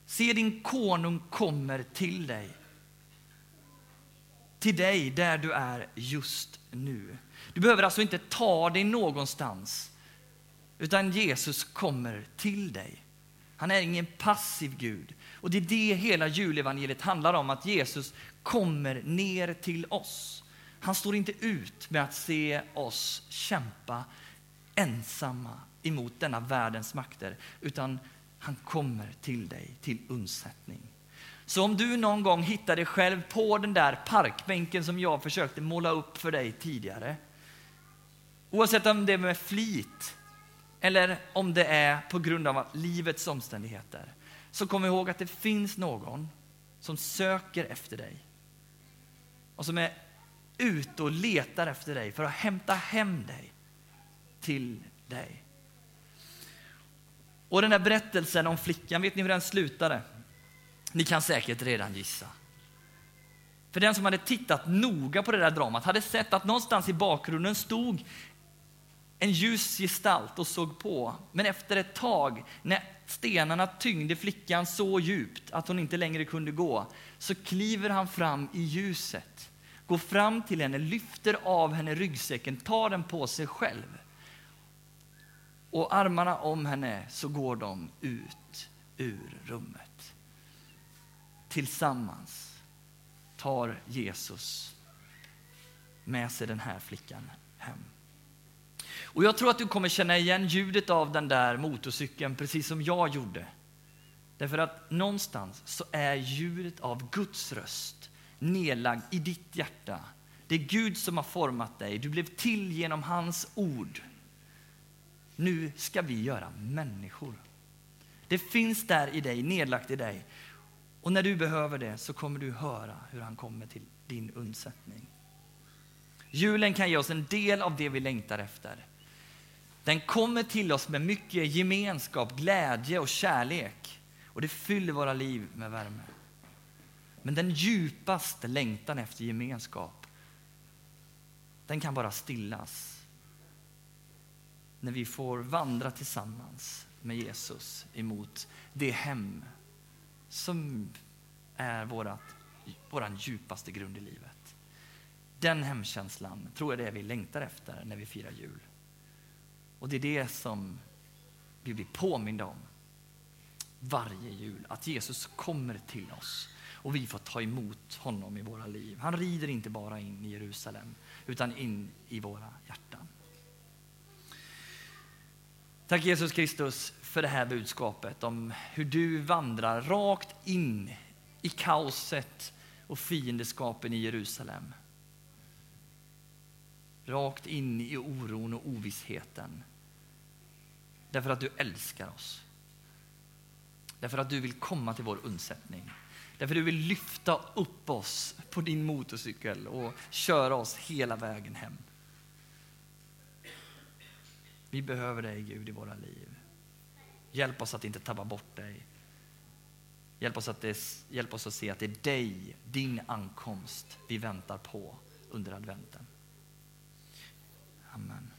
Se, din konung kommer till dig. Till dig där du är just nu. Du behöver alltså inte ta dig någonstans, utan Jesus kommer till dig. Han är ingen passiv Gud. Och det är det hela julevangeliet handlar om, att Jesus kommer ner till oss. Han står inte ut med att se oss kämpa ensamma emot denna världens makter, utan han kommer till dig till undsättning. Så om du någon gång hittar dig själv på den där parkbänken som jag försökte måla upp för dig tidigare, oavsett om det är med flit eller om det är på grund av livets omständigheter, så kom ihåg att det finns någon som söker efter dig och som är ute och letar efter dig för att hämta hem dig till dig. Och den här berättelsen om flickan, vet ni hur den slutade? Ni kan säkert redan gissa. För den som hade tittat noga på det där dramat hade sett att någonstans i bakgrunden stod en ljus gestalt och såg på. Men efter ett tag, när stenarna tyngde flickan så djupt att hon inte längre kunde gå, så kliver han fram i ljuset går fram till henne, lyfter av henne ryggsäcken, tar den på sig själv. Och armarna om henne så går de ut ur rummet. Tillsammans tar Jesus med sig den här flickan hem. Och jag tror att du kommer känna igen ljudet av den där motorcykeln precis som jag gjorde. Därför att någonstans så är ljudet av Guds röst nedlagd i ditt hjärta. Det är Gud som har format dig. Du blev till genom hans ord. Nu ska vi göra människor. Det finns där i dig, nedlagt i dig. Och när du behöver det så kommer du höra hur han kommer till din undsättning. Julen kan ge oss en del av det vi längtar efter. Den kommer till oss med mycket gemenskap, glädje och kärlek. Och det fyller våra liv med värme. Men den djupaste längtan efter gemenskap, den kan bara stillas när vi får vandra tillsammans med Jesus emot det hem som är vårat, våran djupaste grund i livet. Den hemkänslan tror jag det är vi längtar efter när vi firar jul. Och det är det som vi blir påminda om varje jul, att Jesus kommer till oss och vi får ta emot honom i våra liv. Han rider inte bara in i Jerusalem, utan in i våra hjärtan. Tack Jesus Kristus för det här budskapet om hur du vandrar rakt in i kaoset och fiendeskapen i Jerusalem. Rakt in i oron och ovissheten. Därför att du älskar oss. Därför att du vill komma till vår undsättning. Därför att du vill lyfta upp oss på din motorcykel och köra oss hela vägen hem. Vi behöver dig Gud i våra liv. Hjälp oss att inte tappa bort dig. Hjälp oss, att det, hjälp oss att se att det är dig, din ankomst, vi väntar på under adventen. Amen.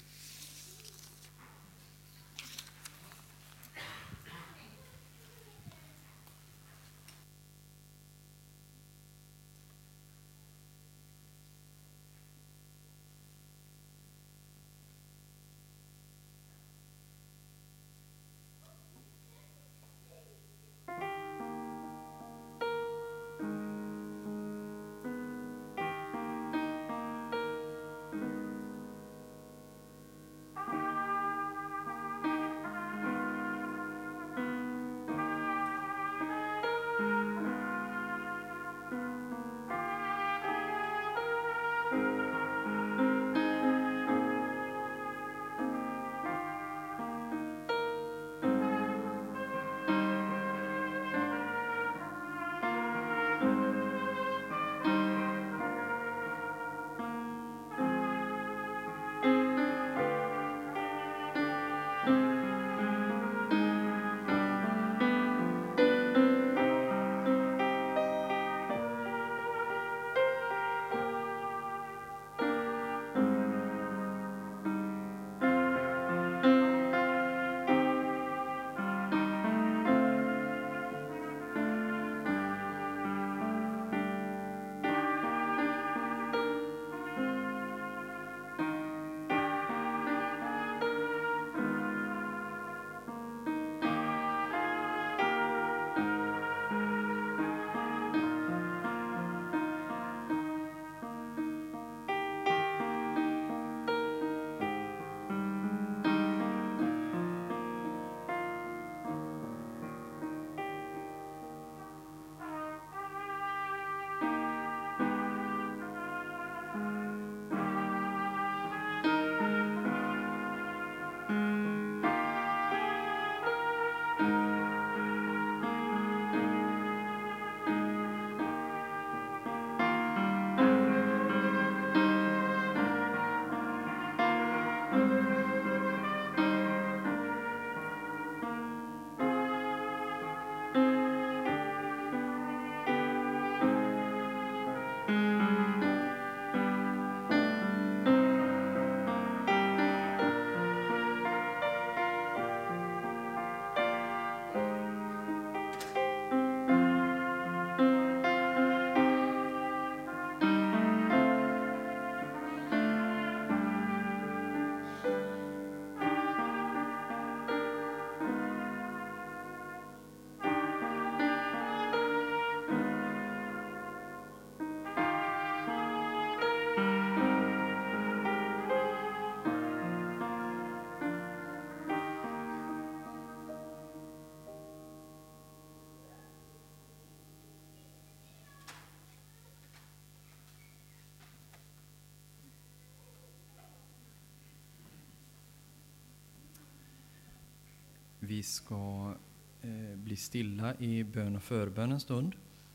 Vi ska eh, bli stilla i bön och förbön en stund.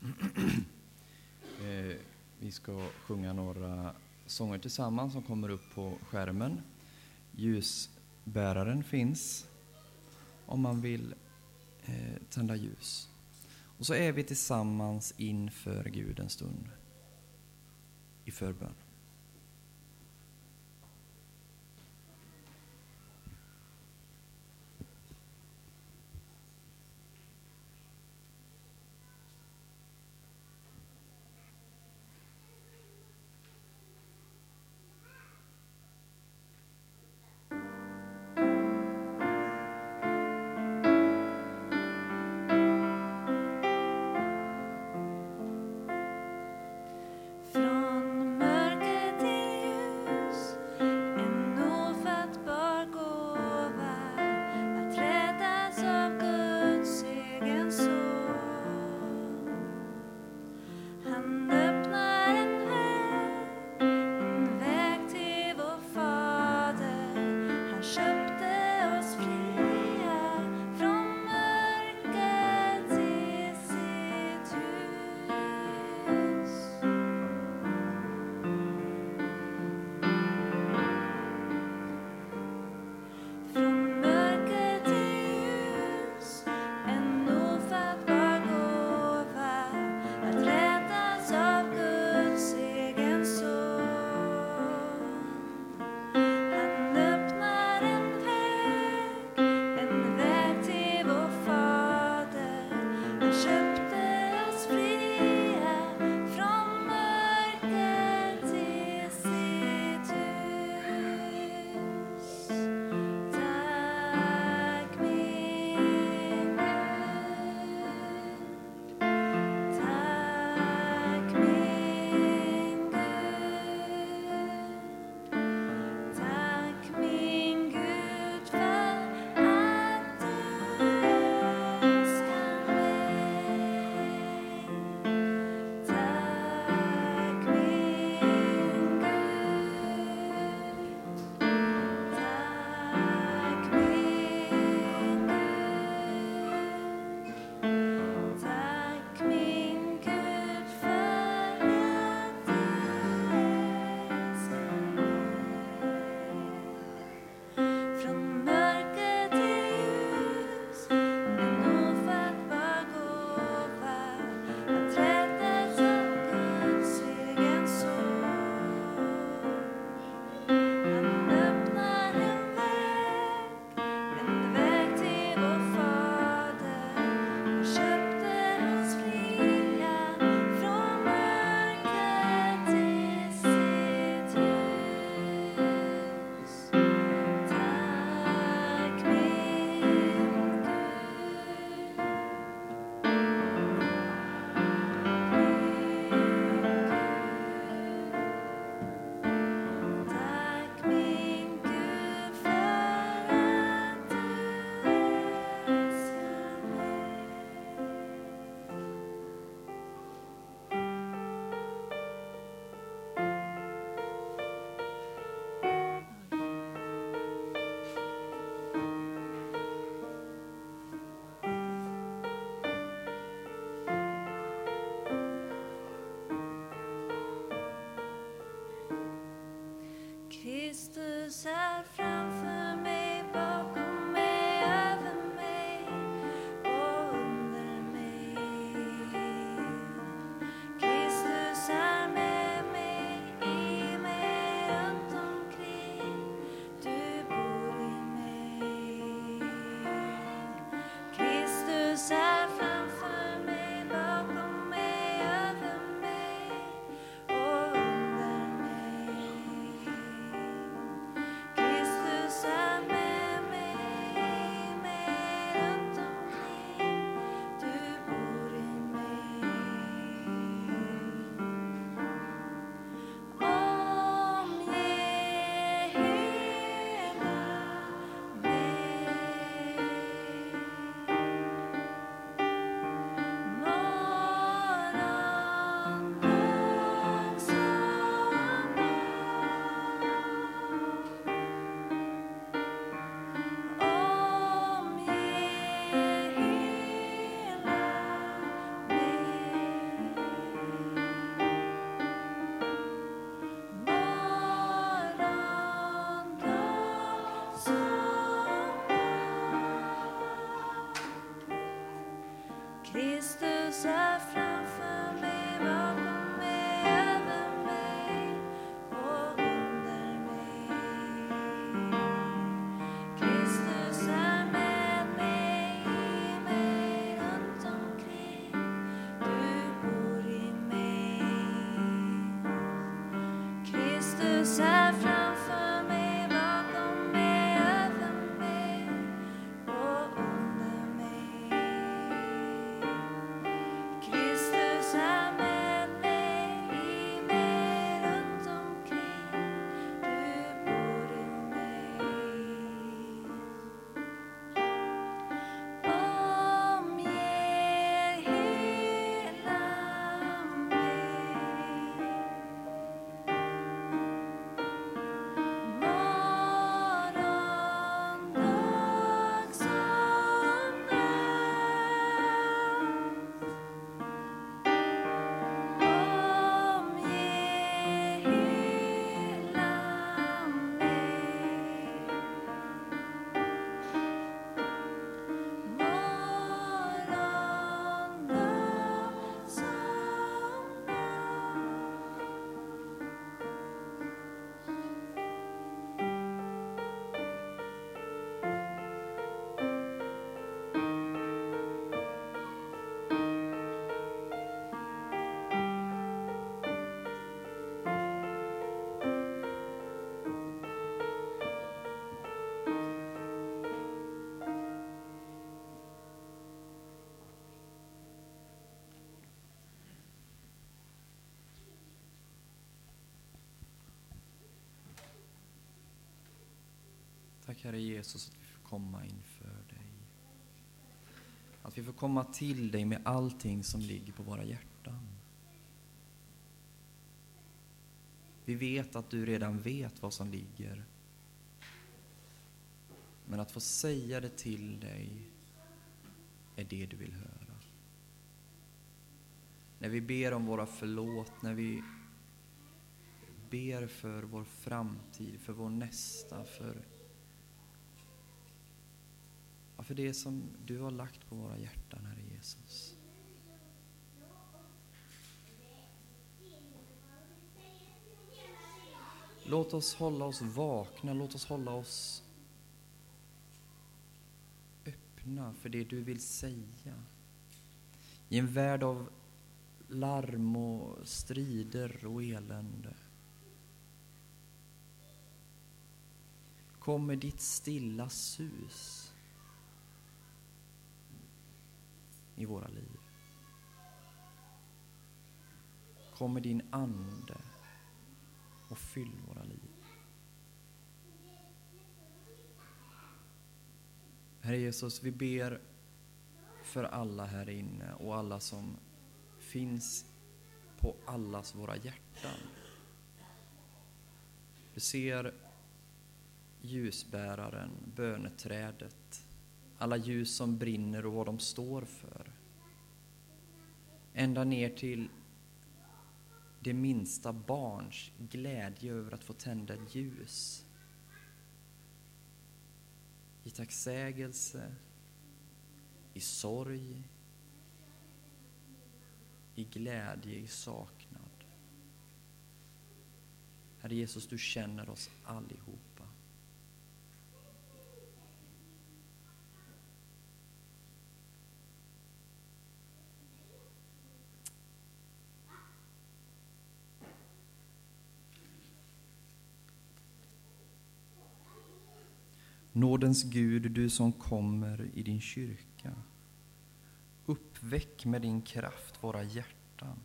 eh, vi ska sjunga några sånger tillsammans som kommer upp på skärmen. Ljusbäraren finns om man vill eh, tända ljus. Och så är vi tillsammans inför Gud en stund i förbön. The sad. Tack Herre Jesus att vi får komma inför dig. Att vi får komma till dig med allting som ligger på våra hjärtan. Vi vet att du redan vet vad som ligger. Men att få säga det till dig är det du vill höra. När vi ber om våra förlåt, när vi ber för vår framtid, för vår nästa, för Ja, för det som du har lagt på våra hjärtan, Herre Jesus. Låt oss hålla oss vakna, låt oss hålla oss öppna för det du vill säga. I en värld av larm och strider och elände. Kom med ditt stilla sus i våra liv. Kom med din ande och fyll våra liv. Herre Jesus, vi ber för alla här inne och alla som finns på allas våra hjärtan. Du ser ljusbäraren, böneträdet, alla ljus som brinner och vad de står för. Ända ner till det minsta barns glädje över att få tända ett ljus. I tacksägelse, i sorg, i glädje, i saknad. Herre Jesus, du känner oss allihop. Nådens Gud, du som kommer i din kyrka. Uppväck med din kraft våra hjärtan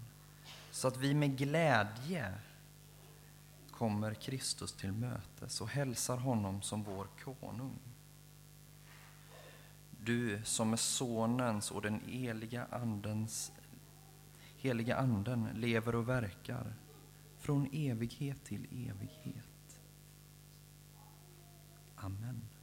så att vi med glädje kommer Kristus till mötes och hälsar honom som vår konung. Du som med Sonens och den heliga andens, heliga anden lever och verkar från evighet till evighet. Amen.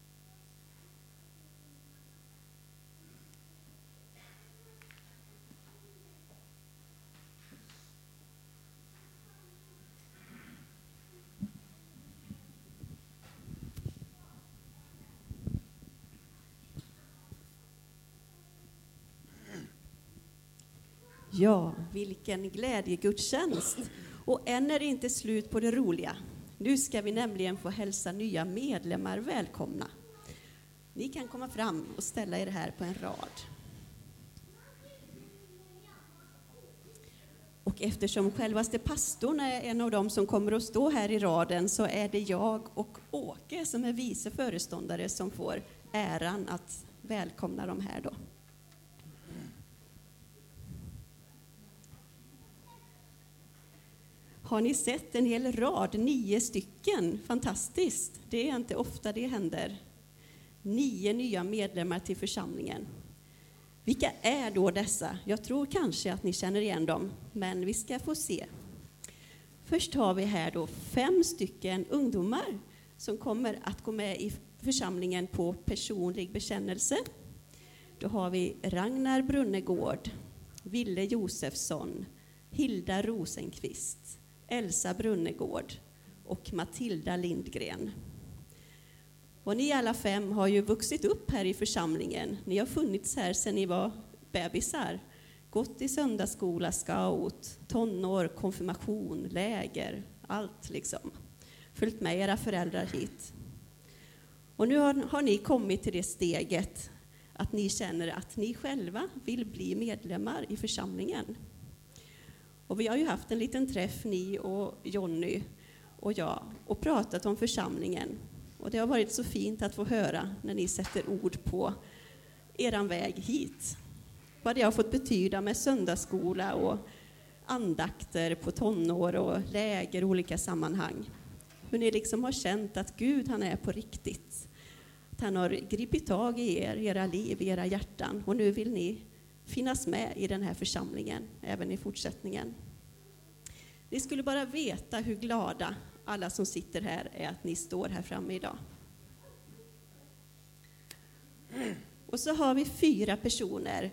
Ja, vilken glädjegudstjänst! Och än är det inte slut på det roliga. Nu ska vi nämligen få hälsa nya medlemmar välkomna. Ni kan komma fram och ställa er här på en rad. Och eftersom självaste pastorn är en av dem som kommer att stå här i raden så är det jag och Åke som är vice föreståndare som får äran att välkomna dem här då. Har ni sett en hel rad, nio stycken? Fantastiskt! Det är inte ofta det händer. Nio nya medlemmar till församlingen. Vilka är då dessa? Jag tror kanske att ni känner igen dem, men vi ska få se. Först har vi här då fem stycken ungdomar som kommer att gå med i församlingen på personlig bekännelse. Då har vi Ragnar Brunnegård, Ville Josefsson, Hilda Rosenqvist, Elsa Brunnegård och Matilda Lindgren. Och ni alla fem har ju vuxit upp här i församlingen. Ni har funnits här sedan ni var bebisar. Gått i söndagsskola, scout, tonår, konfirmation, läger, allt liksom. Följt med era föräldrar hit. Och nu har, har ni kommit till det steget att ni känner att ni själva vill bli medlemmar i församlingen. Och vi har ju haft en liten träff, ni och Jonny och jag, och pratat om församlingen. Och det har varit så fint att få höra när ni sätter ord på eran väg hit. Vad det har fått betyda med söndagsskola och andakter på tonår och läger i olika sammanhang. Hur ni liksom har känt att Gud, han är på riktigt. Att han har gripit tag i er, era liv, era hjärtan. Och nu vill ni finnas med i den här församlingen, även i fortsättningen. Ni skulle bara veta hur glada alla som sitter här är att ni står här framme idag. Och så har vi fyra personer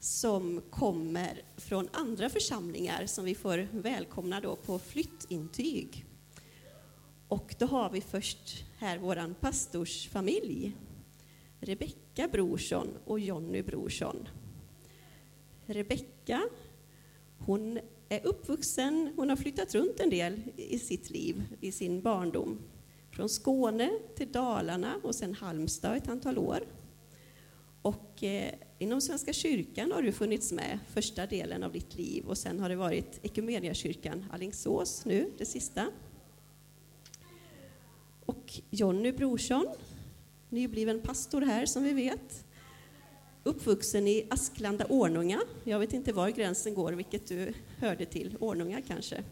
som kommer från andra församlingar som vi får välkomna då på flyttintyg. Och då har vi först här vår pastorsfamilj. Rebecka Brorsson och Jonny Brorsson. Rebecka, hon är uppvuxen, hon har flyttat runt en del i sitt liv, i sin barndom. Från Skåne till Dalarna och sen Halmstad ett antal år. Och eh, inom Svenska kyrkan har du funnits med första delen av ditt liv och sen har det varit Ekumeniakyrkan Alingsås nu, det sista. Och Jonny Brorsson, nybliven pastor här som vi vet. Uppvuxen i Asklanda Ornunga. Jag vet inte var gränsen går, vilket du hörde till. Ornunga kanske.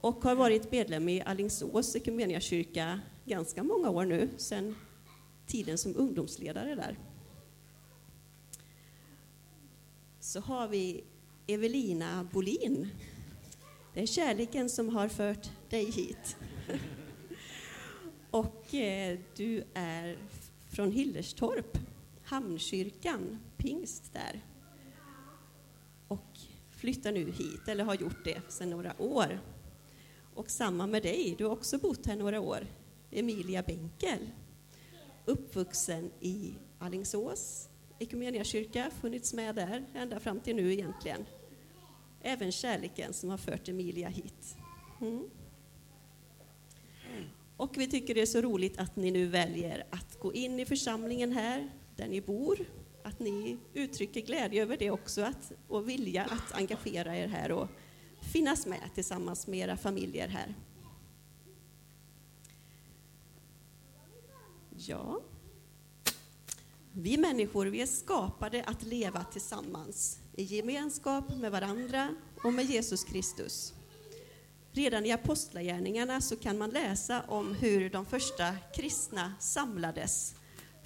Och har varit medlem i Alingsås kyrka ganska många år nu, sedan tiden som ungdomsledare där. Så har vi Evelina Bolin. Det är kärleken som har fört dig hit. Och eh, du är från Hillerstorp, Hamnkyrkan, pingst där. Och flyttar nu hit, eller har gjort det sedan några år. Och samma med dig, du har också bott här några år. Emilia Benkel, uppvuxen i Alingsås, kyrka funnits med där ända fram till nu egentligen. Även kärleken som har fört Emilia hit. Mm. Och vi tycker det är så roligt att ni nu väljer att gå in i församlingen här, där ni bor. Att ni uttrycker glädje över det också, att, och vilja att engagera er här och finnas med tillsammans med era familjer här. Ja. Vi människor vi är skapade att leva tillsammans i gemenskap med varandra och med Jesus Kristus. Redan i Apostlagärningarna så kan man läsa om hur de första kristna samlades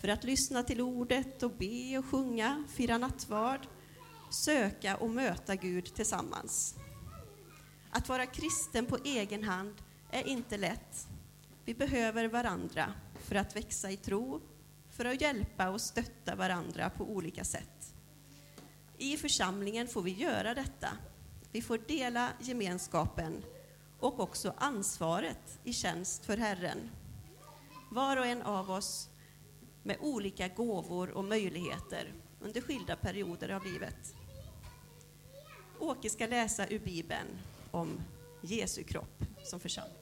för att lyssna till ordet och be och sjunga, fira nattvard, söka och möta Gud tillsammans. Att vara kristen på egen hand är inte lätt. Vi behöver varandra för att växa i tro, för att hjälpa och stötta varandra på olika sätt. I församlingen får vi göra detta. Vi får dela gemenskapen och också ansvaret i tjänst för Herren. Var och en av oss med olika gåvor och möjligheter under skilda perioder av livet. Åke ska läsa ur Bibeln om Jesu kropp som församling.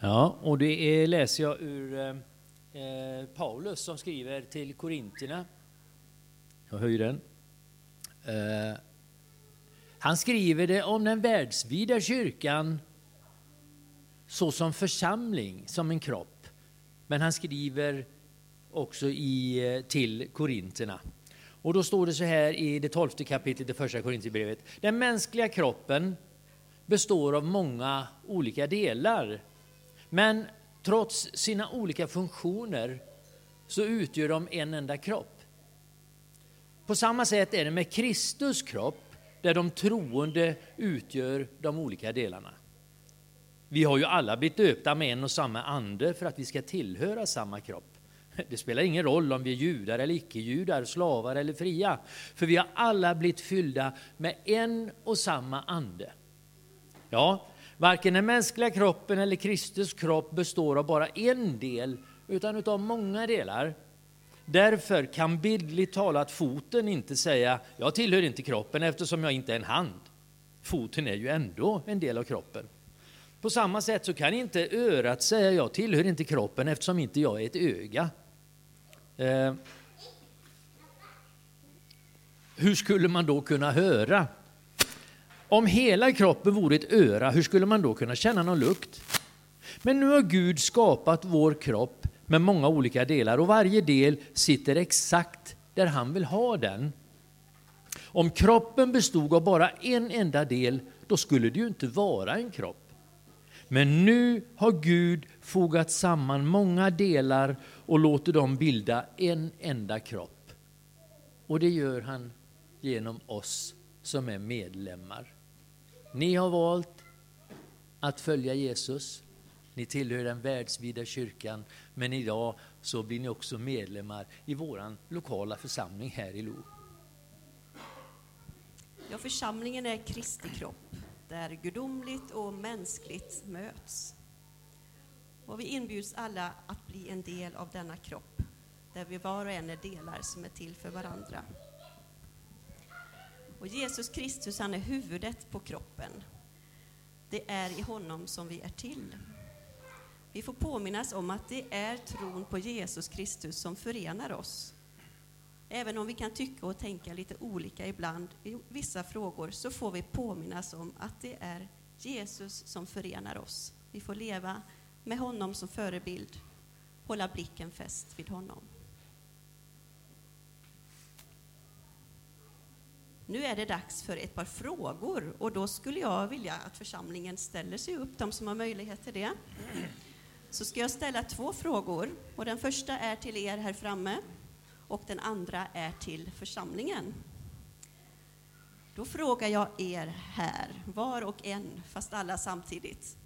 Ja, och det är, läser jag ur eh, eh Paulus som skriver till Korintierna. Jag höjer den. Eh, han skriver det om den världsvida kyrkan såsom församling, som en kropp. Men han skriver också i, eh, till Korinterna. Och då står det så här i det tolfte kapitlet i första Korinthierbrevet. Den mänskliga kroppen består av många olika delar. Men trots sina olika funktioner så utgör de en enda kropp. På samma sätt är det med Kristus kropp där de troende utgör de olika delarna. Vi har ju alla blivit döpta med en och samma ande för att vi ska tillhöra samma kropp. Det spelar ingen roll om vi är judar eller icke-judar, slavar eller fria, för vi har alla blivit fyllda med en och samma ande. Ja, varken den mänskliga kroppen eller Kristus kropp består av bara en del, utan av många delar. Därför kan bildligt talat foten inte säga jag tillhör inte kroppen eftersom jag inte är en hand. Foten är ju ändå en del av kroppen. På samma sätt så kan inte örat säga jag tillhör inte kroppen eftersom inte jag är ett öga. Eh, hur skulle man då kunna höra? Om hela kroppen vore ett öra, hur skulle man då kunna känna någon lukt? Men nu har Gud skapat vår kropp med många olika delar och varje del sitter exakt där han vill ha den. Om kroppen bestod av bara en enda del, då skulle det ju inte vara en kropp. Men nu har Gud fogat samman många delar och låter dem bilda en enda kropp. Och det gör han genom oss som är medlemmar. Ni har valt att följa Jesus. Ni tillhör den världsvida kyrkan, men idag så blir ni också medlemmar i vår lokala församling här i Lo. Ja, församlingen är Kristi kropp, där gudomligt och mänskligt möts. Och vi inbjuds alla att bli en del av denna kropp, där vi var och en är delar som är till för varandra. Och Jesus Kristus, han är huvudet på kroppen. Det är i honom som vi är till. Vi får påminnas om att det är tron på Jesus Kristus som förenar oss. Även om vi kan tycka och tänka lite olika ibland i vissa frågor så får vi påminnas om att det är Jesus som förenar oss. Vi får leva med honom som förebild, hålla blicken fäst vid honom. Nu är det dags för ett par frågor och då skulle jag vilja att församlingen ställer sig upp, de som har möjlighet till det. Så ska jag ställa två frågor och den första är till er här framme och den andra är till församlingen. Då frågar jag er här, var och en, fast alla samtidigt.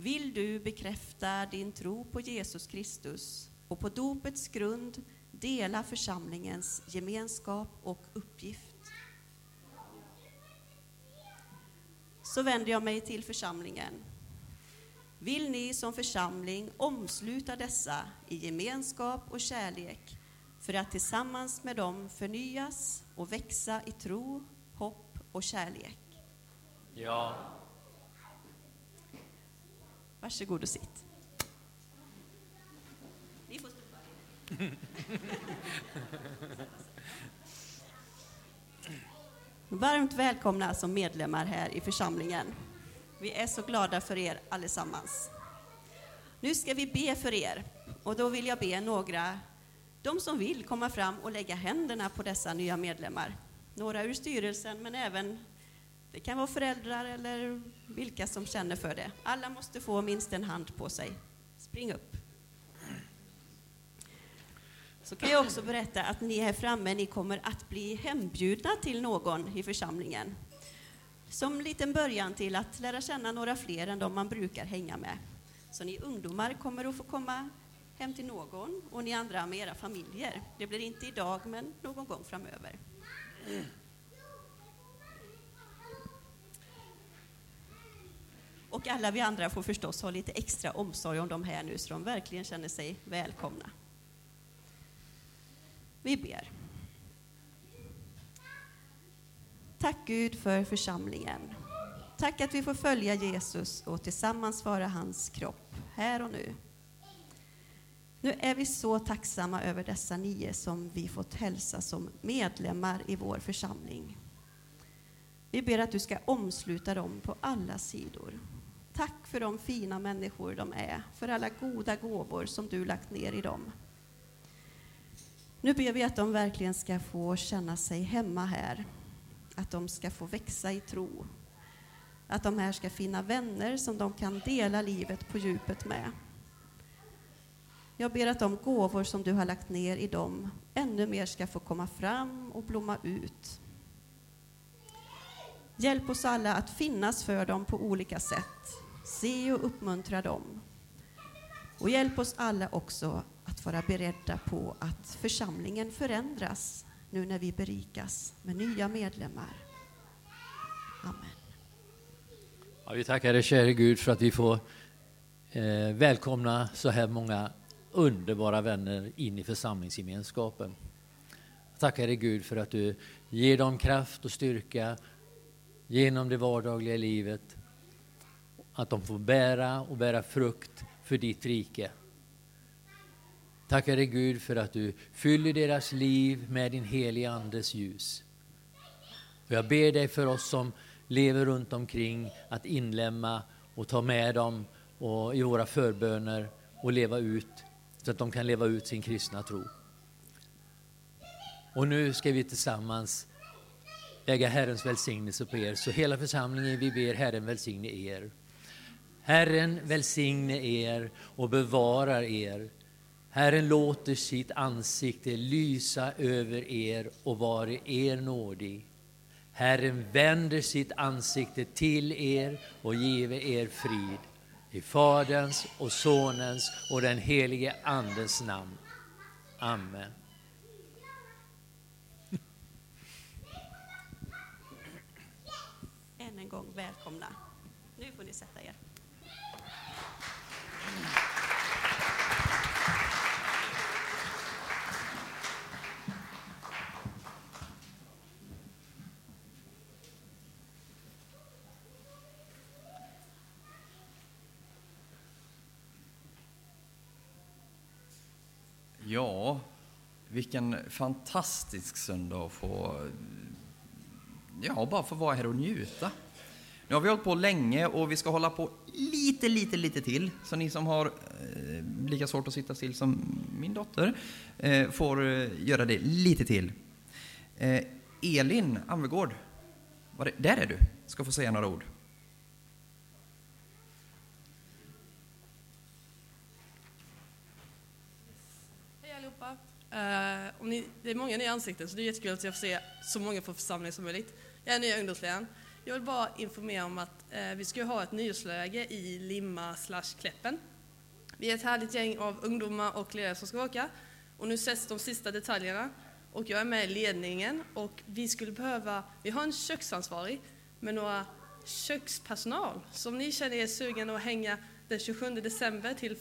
Vill du bekräfta din tro på Jesus Kristus och på dopets grund dela församlingens gemenskap och uppgift? Så vänder jag mig till församlingen. Vill ni som församling omsluta dessa i gemenskap och kärlek för att tillsammans med dem förnyas och växa i tro, hopp och kärlek? Ja. Varsågod och sitt. Ni får stå kvar. Varmt välkomna som medlemmar här i församlingen. Vi är så glada för er allesammans. Nu ska vi be för er och då vill jag be några, de som vill komma fram och lägga händerna på dessa nya medlemmar. Några ur styrelsen men även, det kan vara föräldrar eller vilka som känner för det. Alla måste få minst en hand på sig. Spring upp. Så kan jag också berätta att ni här framme, ni kommer att bli hembjudna till någon i församlingen. Som liten början till att lära känna några fler än de man brukar hänga med. Så ni ungdomar kommer att få komma hem till någon och ni andra med era familjer. Det blir inte idag, men någon gång framöver. Och alla vi andra får förstås ha lite extra omsorg om de här nu, så de verkligen känner sig välkomna. Vi ber. Tack Gud för församlingen. Tack att vi får följa Jesus och tillsammans vara hans kropp, här och nu. Nu är vi så tacksamma över dessa nio som vi fått hälsa som medlemmar i vår församling. Vi ber att du ska omsluta dem på alla sidor. Tack för de fina människor de är, för alla goda gåvor som du lagt ner i dem. Nu ber vi att de verkligen ska få känna sig hemma här, att de ska få växa i tro, att de här ska finna vänner som de kan dela livet på djupet med. Jag ber att de gåvor som du har lagt ner i dem ännu mer ska få komma fram och blomma ut. Hjälp oss alla att finnas för dem på olika sätt. Se och uppmuntra dem. Och hjälp oss alla också att vara beredda på att församlingen förändras nu när vi berikas med nya medlemmar. Amen. Ja, vi tackar dig käre Gud för att vi får eh, välkomna så här många underbara vänner in i församlingsgemenskapen. Tackar dig Gud för att du ger dem kraft och styrka genom det vardagliga livet. Att de får bära och bära frukt för ditt rike. Tackar dig Gud för att du fyller deras liv med din heliga Andes ljus. Och jag ber dig för oss som lever runt omkring att inlämna och ta med dem och i våra förböner och leva ut så att de kan leva ut sin kristna tro. Och nu ska vi tillsammans lägga Herrens välsignelse på er. Så hela församlingen, vi ber Herren välsigne er. Herren välsigne er och bevarar er. Herren låter sitt ansikte lysa över er och vare er nådig. Herren vänder sitt ansikte till er och give er frid. I Faderns och Sonens och den helige Andens namn. Amen. Än en gång välkomna. Nu får ni sätta er. Ja, vilken fantastisk söndag att få, ja, bara få vara här och njuta. Nu har vi hållit på länge och vi ska hålla på lite, lite, lite till. Så ni som har eh, lika svårt att sitta still som min dotter eh, får eh, göra det lite till. Eh, Elin Anvegård, där är du, ska få säga några ord. Uh, ni, det är många nya ansikten så det är jättekul att jag får se så många från församlingen som möjligt. Jag är nya ungdomsledaren. Jag vill bara informera om att uh, vi ska ha ett nyårsläge i Limma slash Kläppen. Vi är ett härligt gäng av ungdomar och ledare som ska åka och nu sätts de sista detaljerna och jag är med i ledningen och vi skulle behöva, vi har en köksansvarig med några kökspersonal. Så om ni känner er sugen att hänga den 27 december till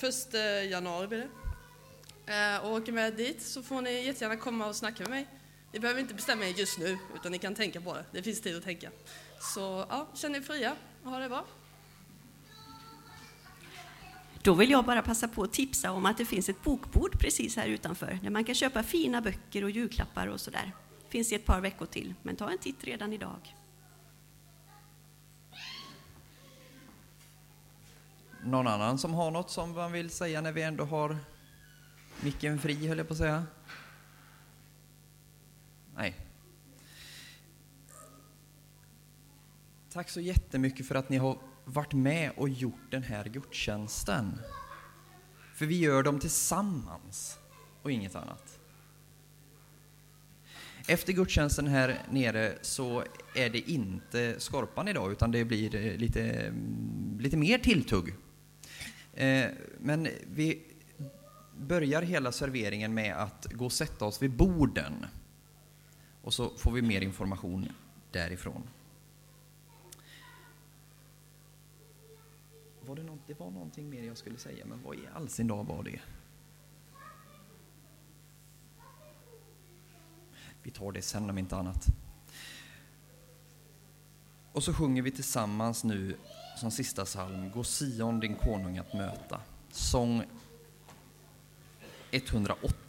1 januari blir det. Eh, och åker med dit så får ni jättegärna komma och snacka med mig. Ni behöver inte bestämma er just nu, utan ni kan tänka på det. Det finns tid att tänka. Så ja, känn er fria och ha det bra. Då vill jag bara passa på att tipsa om att det finns ett bokbord precis här utanför där man kan köpa fina böcker och julklappar och sådär. Finns i ett par veckor till, men ta en titt redan idag. Någon annan som har något som man vill säga när vi ändå har micken fri, höll jag på att säga? Nej. Tack så jättemycket för att ni har varit med och gjort den här gudstjänsten. För vi gör dem tillsammans och inget annat. Efter gudstjänsten här nere så är det inte Skorpan idag utan det blir lite, lite mer tilltugg. Eh, men vi börjar hela serveringen med att gå och sätta oss vid borden. Och så får vi mer information därifrån. Var det, något, det var någonting mer jag skulle säga, men vad i all sin dag var det? Vi tar det sen om inte annat. Och så sjunger vi tillsammans nu som sista psalm, Gå Sion din konung att möta. Sång 108.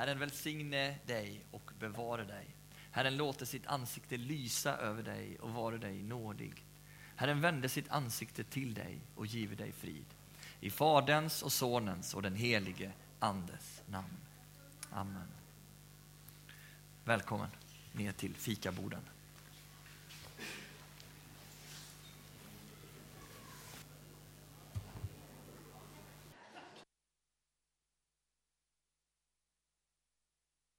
Herren välsigne dig och bevara dig. Herren låter sitt ansikte lysa över dig och vara dig nådig. Herren vände sitt ansikte till dig och give dig frid. I Faderns och Sonens och den helige Andes namn. Amen. Välkommen ner till fikaboden.